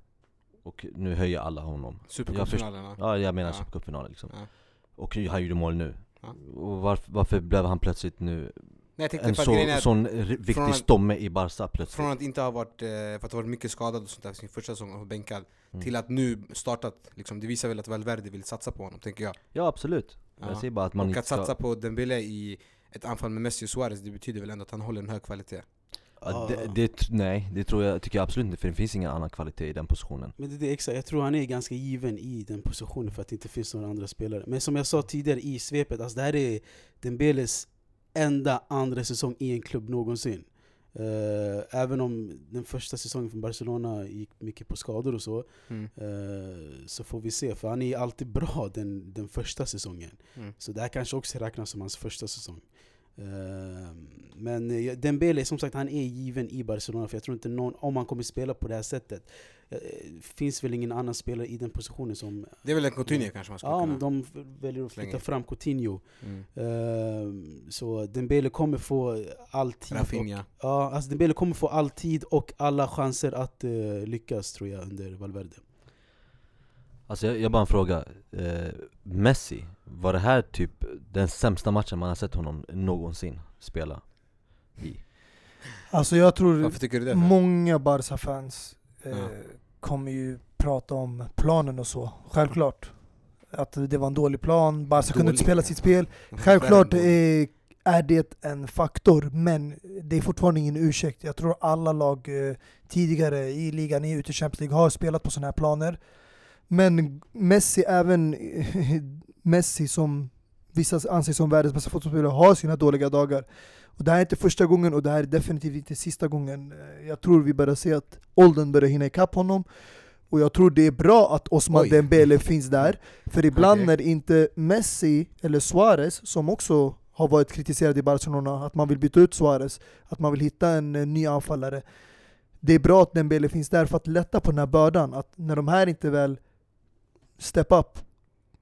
[SPEAKER 4] Och nu höjer alla honom
[SPEAKER 1] Supercupfinalen?
[SPEAKER 4] Ja, jag menar ja. supercupfinalen liksom ja. Och han gjorde mål nu ja. Och varför, varför blev han plötsligt nu Nej, en så, att sån viktig att, stomme i Barca plötsligt.
[SPEAKER 1] Från att inte ha varit, eh, för att ha varit mycket skadad och sånt där sin första säsong och bänkad mm. Till att nu startat, liksom, det visar väl att Valverde vill satsa på honom, tänker jag.
[SPEAKER 4] Ja absolut, jag säger bara att man
[SPEAKER 1] Och att satsa på Dembele i ett anfall med Messi och Suarez, det betyder väl ändå att han håller en hög kvalitet?
[SPEAKER 4] Ja, det, det, nej, det tror jag, tycker jag absolut inte för det finns ingen annan kvalitet i den positionen.
[SPEAKER 3] Men det, det, exakt, jag tror han är ganska given i den positionen för att det inte finns några andra spelare. Men som jag sa tidigare i svepet, alltså det här är Dembeles enda andra säsong i en klubb någonsin. Uh, även om den första säsongen för Barcelona gick mycket på skador och så, mm. uh, så får vi se. För han är alltid bra den, den första säsongen. Mm. Så det här kanske också räknas som hans första säsong. Uh, men Dembele, som sagt, han är given i Barcelona. För jag tror inte någon, om han kommer spela på det här sättet, eh, finns väl ingen annan spelare i den positionen som...
[SPEAKER 1] Det är väl en Coutinho mm. kanske man skulle
[SPEAKER 3] ja, kunna... de väljer att flytta fram Coutinho. Mm. Uh, så Dembele kommer få all tid.
[SPEAKER 1] Rafinha.
[SPEAKER 3] Och, ja, alltså Dembele kommer få all tid och alla chanser att uh, lyckas tror jag under Valverde.
[SPEAKER 4] Alltså jag, jag bara en fråga, uh, Messi, var det här typ den sämsta matchen man har sett honom någonsin spela i?
[SPEAKER 2] Alltså jag tror många Barca-fans eh, kommer ju prata om planen och så, självklart. Att det var en dålig plan, Barca kunde inte spela sitt spel. Självklart är, är det en faktor, men det är fortfarande ingen ursäkt. Jag tror alla lag eh, tidigare i ligan, i ute Champions League, har spelat på sådana här planer. Men Messi, även [laughs] Messi som vissa anser som världens bästa fotbollsspelare, har sina dåliga dagar. Och det här är inte första gången och det här är definitivt inte sista gången. Eh, jag tror vi börjar se att åldern börjar hinna ikapp honom. Och jag tror det är bra att Osman Oj. Dembele finns där. För ibland okay. när inte Messi eller Suarez, som också har varit kritiserad i Barcelona, att man vill byta ut Suarez, att man vill hitta en, en ny anfallare. Det är bra att Dembele finns där för att lätta på den här bördan. Att när de här inte väl step up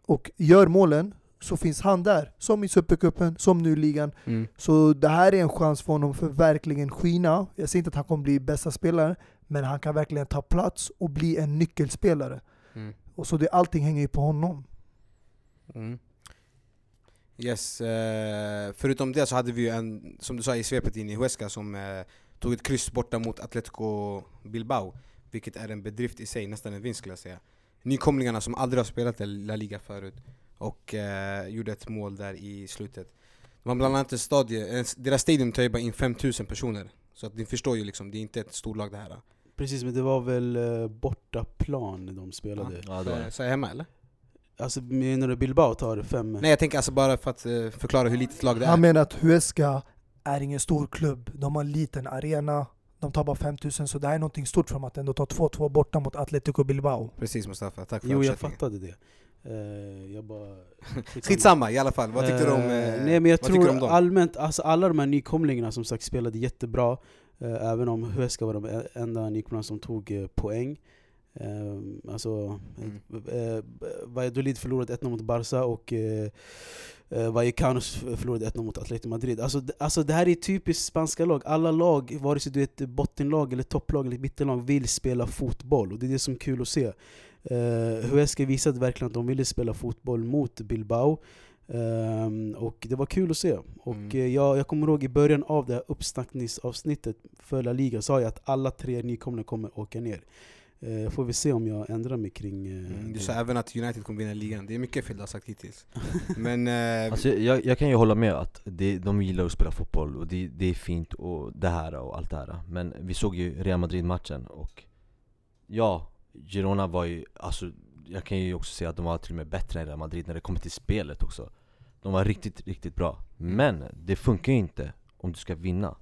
[SPEAKER 2] och gör målen så finns han där. Som i Supercupen, som nu i ligan. Mm. Så det här är en chans för honom för verkligen skina. Jag säger inte att han kommer bli bästa spelare, men han kan verkligen ta plats och bli en nyckelspelare. Mm. Och så det, allting hänger ju på honom.
[SPEAKER 1] Mm. Yes, eh, förutom det så hade vi ju en, som du sa i svepet in i Huesca som eh, tog ett kryss borta mot Atletico Bilbao. Vilket är en bedrift i sig, nästan en vinst skulle jag säga. Nykomlingarna som aldrig har spelat i La Liga förut och eh, gjorde ett mål där i slutet. De har bland annat en stadie, deras stadion tar ju bara in 5000 personer. Så att ni förstår ju liksom, det är inte ett storlag det här.
[SPEAKER 3] Precis, men det var väl eh, bortaplan de spelade? Ja,
[SPEAKER 1] ja det Så hemma eller?
[SPEAKER 3] Alltså menar du Bilbao tar fem?
[SPEAKER 1] Nej jag tänker alltså bara för att uh, förklara hur litet lag det är.
[SPEAKER 2] Han menar att Huesca är ingen stor klubb, de har en liten arena, de tar bara 5000 så det här är någonting stort för dem att ändå ta 2-2 borta mot Atletico Bilbao.
[SPEAKER 1] Precis Mustafa, tack för
[SPEAKER 3] Jo jag fattade det. Uh, jag bara... [laughs]
[SPEAKER 1] Skitsamma i alla fall, vad tyckte uh, du om uh,
[SPEAKER 3] Nej men jag tror allmänt, alltså alla de här nykomlingarna som sagt spelade jättebra Även om Huesca var de enda nykomlingarna som tog poäng Alltså, mm. Valladolid förlorade 1-0 mot Barca och uh, Vallecano förlorade 1-0 mot Atletico Madrid alltså, alltså det här är typiskt spanska lag, alla lag, vare sig du är ett bottenlag eller topplag eller mittenlag vill spela fotboll och det är det som är kul att se Uh, Huesca visade verkligen att de ville spela fotboll mot Bilbao. Um, och det var kul att se. Och mm. uh, jag, jag kommer ihåg i början av det här uppsnackningsavsnittet för La Liga sa jag att alla tre nykomlingar kommer åka ner. Eh, får vi se om jag ändrar mig kring... Eh,
[SPEAKER 1] mm, du sa även att United kommer vinna ligan, det är mycket fel du har sagt hittills. [laughs] Men... Eh,
[SPEAKER 4] alltså, jag, jag, kan ju hålla med att det, de gillar att spela fotboll och det, det, är fint och det här och allt det här. Men vi såg ju Real Madrid-matchen och Ja, Girona var ju, alltså jag kan ju också säga att de var till och med bättre än Real Madrid när det kommer till spelet också. De var riktigt, riktigt bra. Men det funkar ju inte om du ska vinna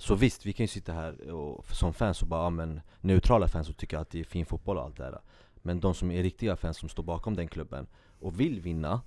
[SPEAKER 4] så visst, vi kan ju sitta här och, som fans och bara, ja, men neutrala fans och tycka att det är fin fotboll och allt det där Men de som är riktiga fans som står bakom den klubben och vill vinna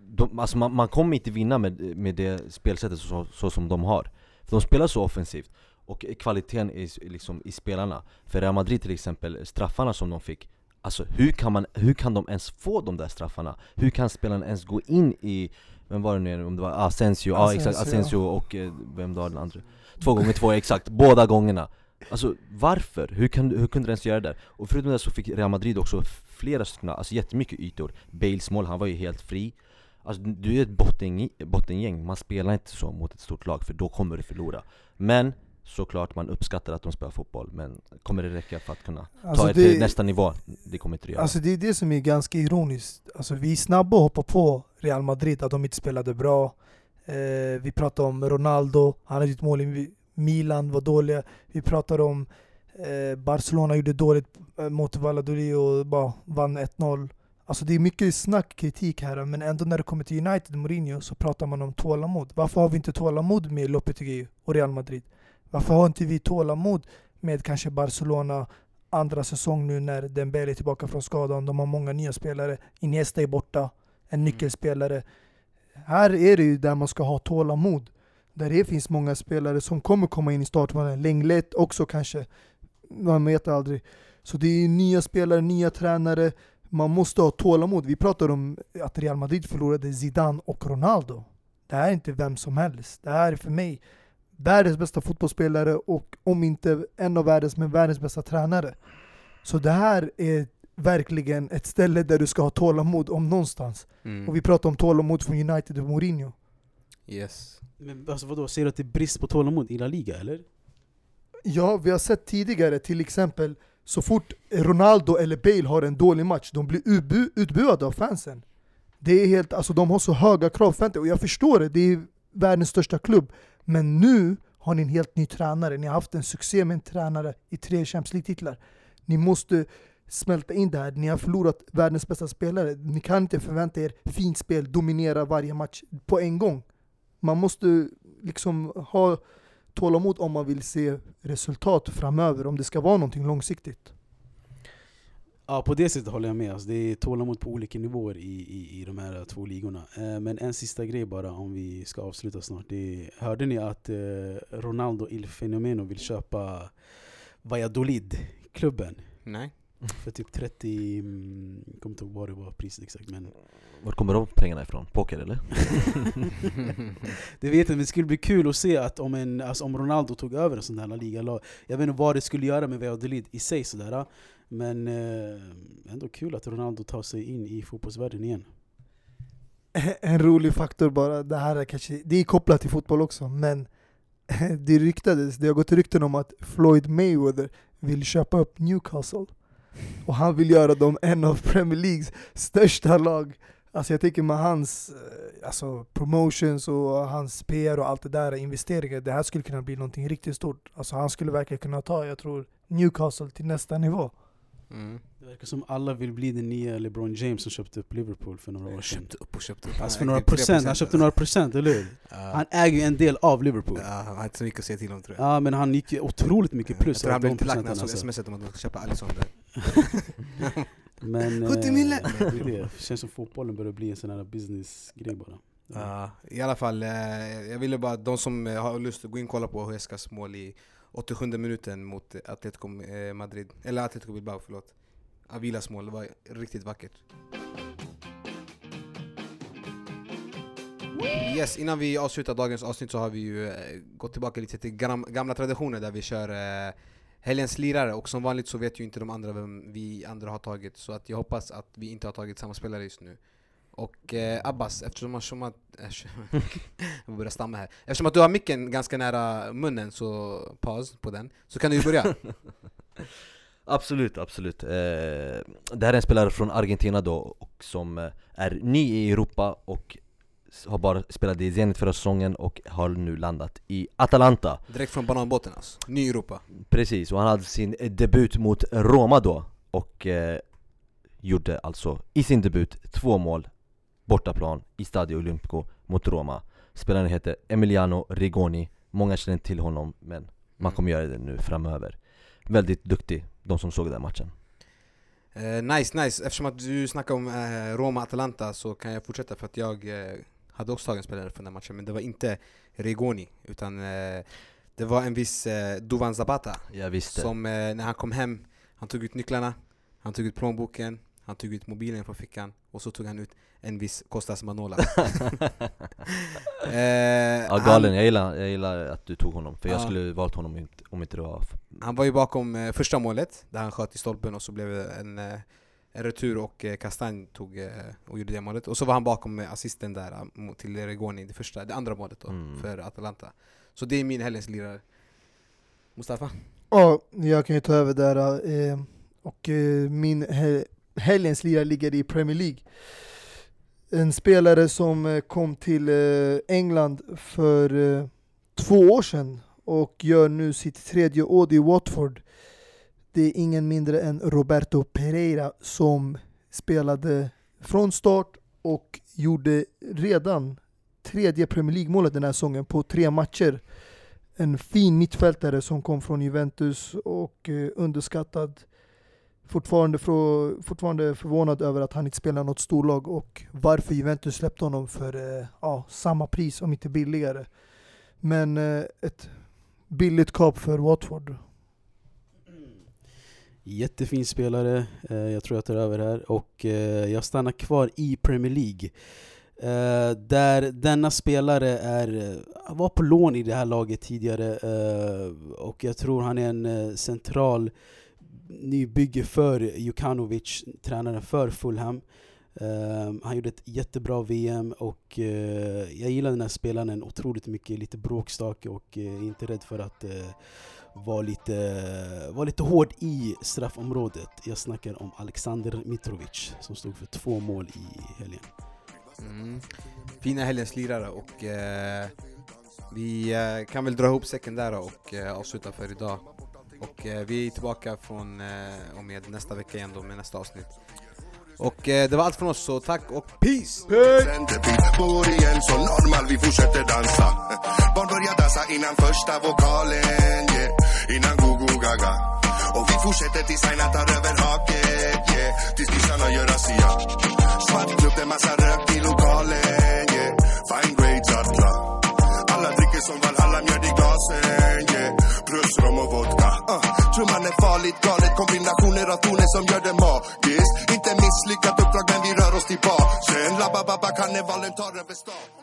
[SPEAKER 4] de, alltså man, man kommer inte vinna med, med det spelsättet så, så, som de har. För de spelar så offensivt och kvaliteten i, liksom, i spelarna. För Real Madrid till exempel, straffarna som de fick Alltså hur kan, man, hur kan de ens få de där straffarna? Hur kan spelarna ens gå in i vem var det nu? Om det var Asensio, ja exakt, Asensio och eh, vem var den andra? Två gånger två, exakt, båda gångerna. Alltså varför? Hur, kan, hur kunde du ens göra det? Och förutom det så fick Real Madrid också flera stycken, alltså jättemycket ytor. Bales mål, han var ju helt fri. Alltså du är ett bottengäng, bottengäng, man spelar inte så mot ett stort lag för då kommer du förlora. Men såklart man uppskattar att de spelar fotboll Men kommer det räcka för att kunna alltså ta det till nästa nivå? Det kommer inte det göra
[SPEAKER 2] Alltså det är det som är ganska ironiskt Alltså vi är snabba att hoppa på Real Madrid, att de inte spelade bra eh, Vi pratar om Ronaldo, han hade ett mål i Milan, var dåliga Vi pratar om eh, Barcelona gjorde dåligt eh, mot Valladolid och bara vann 1-0 Alltså det är mycket snack, kritik här, men ändå när det kommer till United, Mourinho, så pratar man om tålamod. Varför har vi inte tålamod med Lopetegui och Real Madrid? Varför har inte vi tålamod med kanske Barcelona andra säsong nu när Dembele är tillbaka från skadan? De har många nya spelare. Iniesta är borta, en mm. nyckelspelare. Här är det ju där man ska ha tålamod. Där det finns många spelare som kommer komma in i startplanen. Lenglet också kanske. Man vet aldrig. Så det är nya spelare, nya tränare. Man måste ha tålamod. Vi pratar om att Real Madrid förlorade Zidane och Ronaldo. Det här är inte vem som helst. Det här är för mig världens bästa fotbollsspelare och om inte en av världens, men världens bästa tränare. Så det här är verkligen ett ställe där du ska ha tålamod om någonstans. Mm. Och vi pratar om tålamod från United och Mourinho.
[SPEAKER 1] Yes.
[SPEAKER 3] Men alltså vadå, säger du att det är brist på tålamod i La Liga eller?
[SPEAKER 2] Ja, vi har sett tidigare till exempel så fort Ronaldo eller Bale har en dålig match, de blir utbu utbuade av fansen. Det är helt, alltså de har så höga krav och jag förstår det, det är världens största klubb. Men nu har ni en helt ny tränare, ni har haft en succé med en tränare i tre Champions League-titlar. Ni måste smälta in det här, ni har förlorat världens bästa spelare. Ni kan inte förvänta er fint spel, dominera varje match på en gång. Man måste liksom ha tålamod om man vill se resultat framöver, om det ska vara någonting långsiktigt.
[SPEAKER 3] Ja, på det sättet håller jag med. Alltså, det är tålamod på olika nivåer i, i, i de här två ligorna. Eh, men en sista grej bara, om vi ska avsluta snart. Det, hörde ni att eh, Ronaldo Il Fenomeno vill köpa Valladolid, klubben?
[SPEAKER 1] Nej.
[SPEAKER 3] För typ 30, mm, jag kommer inte ihåg vad det var priset exakt men
[SPEAKER 4] Var kommer de pengarna ifrån? Poker eller? [laughs]
[SPEAKER 3] det vet jag inte, men det skulle bli kul att se att om, en, alltså om Ronaldo tog över en sån här ligalag Jag vet inte vad det skulle göra med Valladolid i sig sådär men eh, ändå kul att Ronaldo tar sig in i fotbollsvärlden igen. [laughs]
[SPEAKER 2] En rolig faktor bara, det här är kanske, det är kopplat till fotboll också, men [laughs] det ryktades, det har gått rykten om att Floyd Mayweather vill köpa upp Newcastle. Och han vill göra dem en av Premier Leagues största lag. Alltså jag tänker med hans eh, alltså promotions och hans PR och allt det där, investeringar, det här skulle kunna bli någonting riktigt stort. Alltså han skulle verkligen kunna ta, jag tror, Newcastle till nästa nivå.
[SPEAKER 3] Mm. Det verkar som alla vill bli den nya LeBron James som köpte upp Liverpool för några år sedan.
[SPEAKER 1] Köpte upp och köpte upp.
[SPEAKER 3] Alltså för några procent, han köpte några procent, eller hur? Uh, han äger ju en del av Liverpool.
[SPEAKER 1] Ja, han har inte så mycket att säga till om tror jag.
[SPEAKER 3] Ja men han gick ju otroligt mycket plus.
[SPEAKER 1] Jag tror han blev lite lack när han såg smset om att de ska köpa Alisson där. [laughs]
[SPEAKER 3] men [laughs] 70 mille! Eh, det, det känns som fotbollen börjar bli en sån här business-grej bara.
[SPEAKER 1] Ja. Uh, I alla fall, eh, jag ville bara, de som har lust att gå in och kolla på Huescas mål i 87 minuten mot Atletico Madrid, eller Atletico Bilbao förlåt. Avilas mål, det var riktigt vackert. Yes, innan vi avslutar dagens avsnitt så har vi ju eh, gått tillbaka lite till gamla traditioner där vi kör eh, helgens lirare och som vanligt så vet ju inte de andra vem vi andra har tagit så att jag hoppas att vi inte har tagit samma spelare just nu. Och eh, Abbas, eftersom, att... [laughs] jag börjar stamma här. Eftersom att du har micken ganska nära munnen, så paus på den, så kan du ju börja. [laughs]
[SPEAKER 4] Absolut, absolut. Eh, det här är en spelare från Argentina då, och som eh, är ny i Europa och har bara spelat i Zenit förra säsongen och har nu landat i Atalanta
[SPEAKER 1] Direkt från bananbåten alltså, ny Europa
[SPEAKER 4] Precis, och han hade sin debut mot Roma då och eh, gjorde alltså i sin debut två mål bortaplan i Stadio Olimpico mot Roma. Spelaren heter Emiliano Rigoni, många känner till honom men man mm. kommer göra det nu framöver. Väldigt duktig, de som såg den matchen.
[SPEAKER 1] Eh, Nice, nice. Eftersom att du snackar om eh, Roma-Atalanta så kan jag fortsätta för att jag eh, hade också tagit en spelare för den matchen men det var inte Rigoni utan eh, det var en viss eh, Duvan Zapata Som eh, när han kom hem, han tog ut nycklarna, han tog ut plånboken, han tog ut mobilen från fickan och så tog han ut en viss Kostas Manola [laughs]
[SPEAKER 4] eh, Ja galen, han, jag, gillar, jag gillar att du tog honom, för jag skulle valt honom om inte det var
[SPEAKER 1] Han var ju bakom eh, första målet, där han sköt i stolpen och så blev det en, eh, en retur och eh, Kastanj tog eh, och gjorde det målet. Och så var han bakom assisten där eh, till Regoni, det, första, det andra målet då, mm. för Atalanta. Så det är min helgens lirare. Mustafa?
[SPEAKER 2] Ja, jag kan ju ta över där eh, och min helgens lirare ligger i Premier League en spelare som eh, kom till eh, England för eh, två år sedan och gör nu sitt tredje år i Watford. Det är ingen mindre än Roberto Pereira som spelade från start och gjorde redan tredje Premier League-målet den här säsongen på tre matcher. En fin mittfältare som kom från Juventus och underskattad fortfarande, för, fortfarande förvånad över att han inte spelar något storlag och varför Juventus släppte honom för eh, ja, samma pris, om inte billigare. Men eh, ett billigt kap för Watford.
[SPEAKER 3] Jättefin spelare, eh, jag tror jag tar över här. Och eh, jag stannar kvar i Premier League. Eh, där denna spelare är, eh, var på lån i det här laget tidigare och jag tror han är en central nybygge för Jukanovic, tränaren för Fulham. Uh, han gjorde ett jättebra VM och uh, jag gillar den här spelaren otroligt mycket, lite bråkstake och uh, inte rädd för att uh, vara lite, var lite hård i straffområdet. Jag snackar om Alexander Mitrovic som stod för två mål i helgen.
[SPEAKER 1] Mm. Fina helgens lirare och vi kan väl dra ihop säcken där och avsluta för idag. Och eh, vi är tillbaka från eh, och med nästa vecka igen då med nästa avsnitt. Och eh, det var allt från oss, så tack och peace! Bor igen så normal, vi fortsätter dansa [laughs] Barn börjar dansa innan första vokalen, yeah. Innan go-go gaga Och vi fortsätter tills Aina tar över haket, yeah. Tills kissarna gör razzia Svart klubb, det massa rök i lokalen, yeah. Fine grades, atla Alla dricker som Valhalla, mjöd i glasen. Plus rom och vodka. Uh, trumman är farligt galet, kombinationer av toner som gör det magiskt. Inte misslyckat uppdrag men vi rör oss tillbaka Sen la ba ba ba karnevalen tar över stan.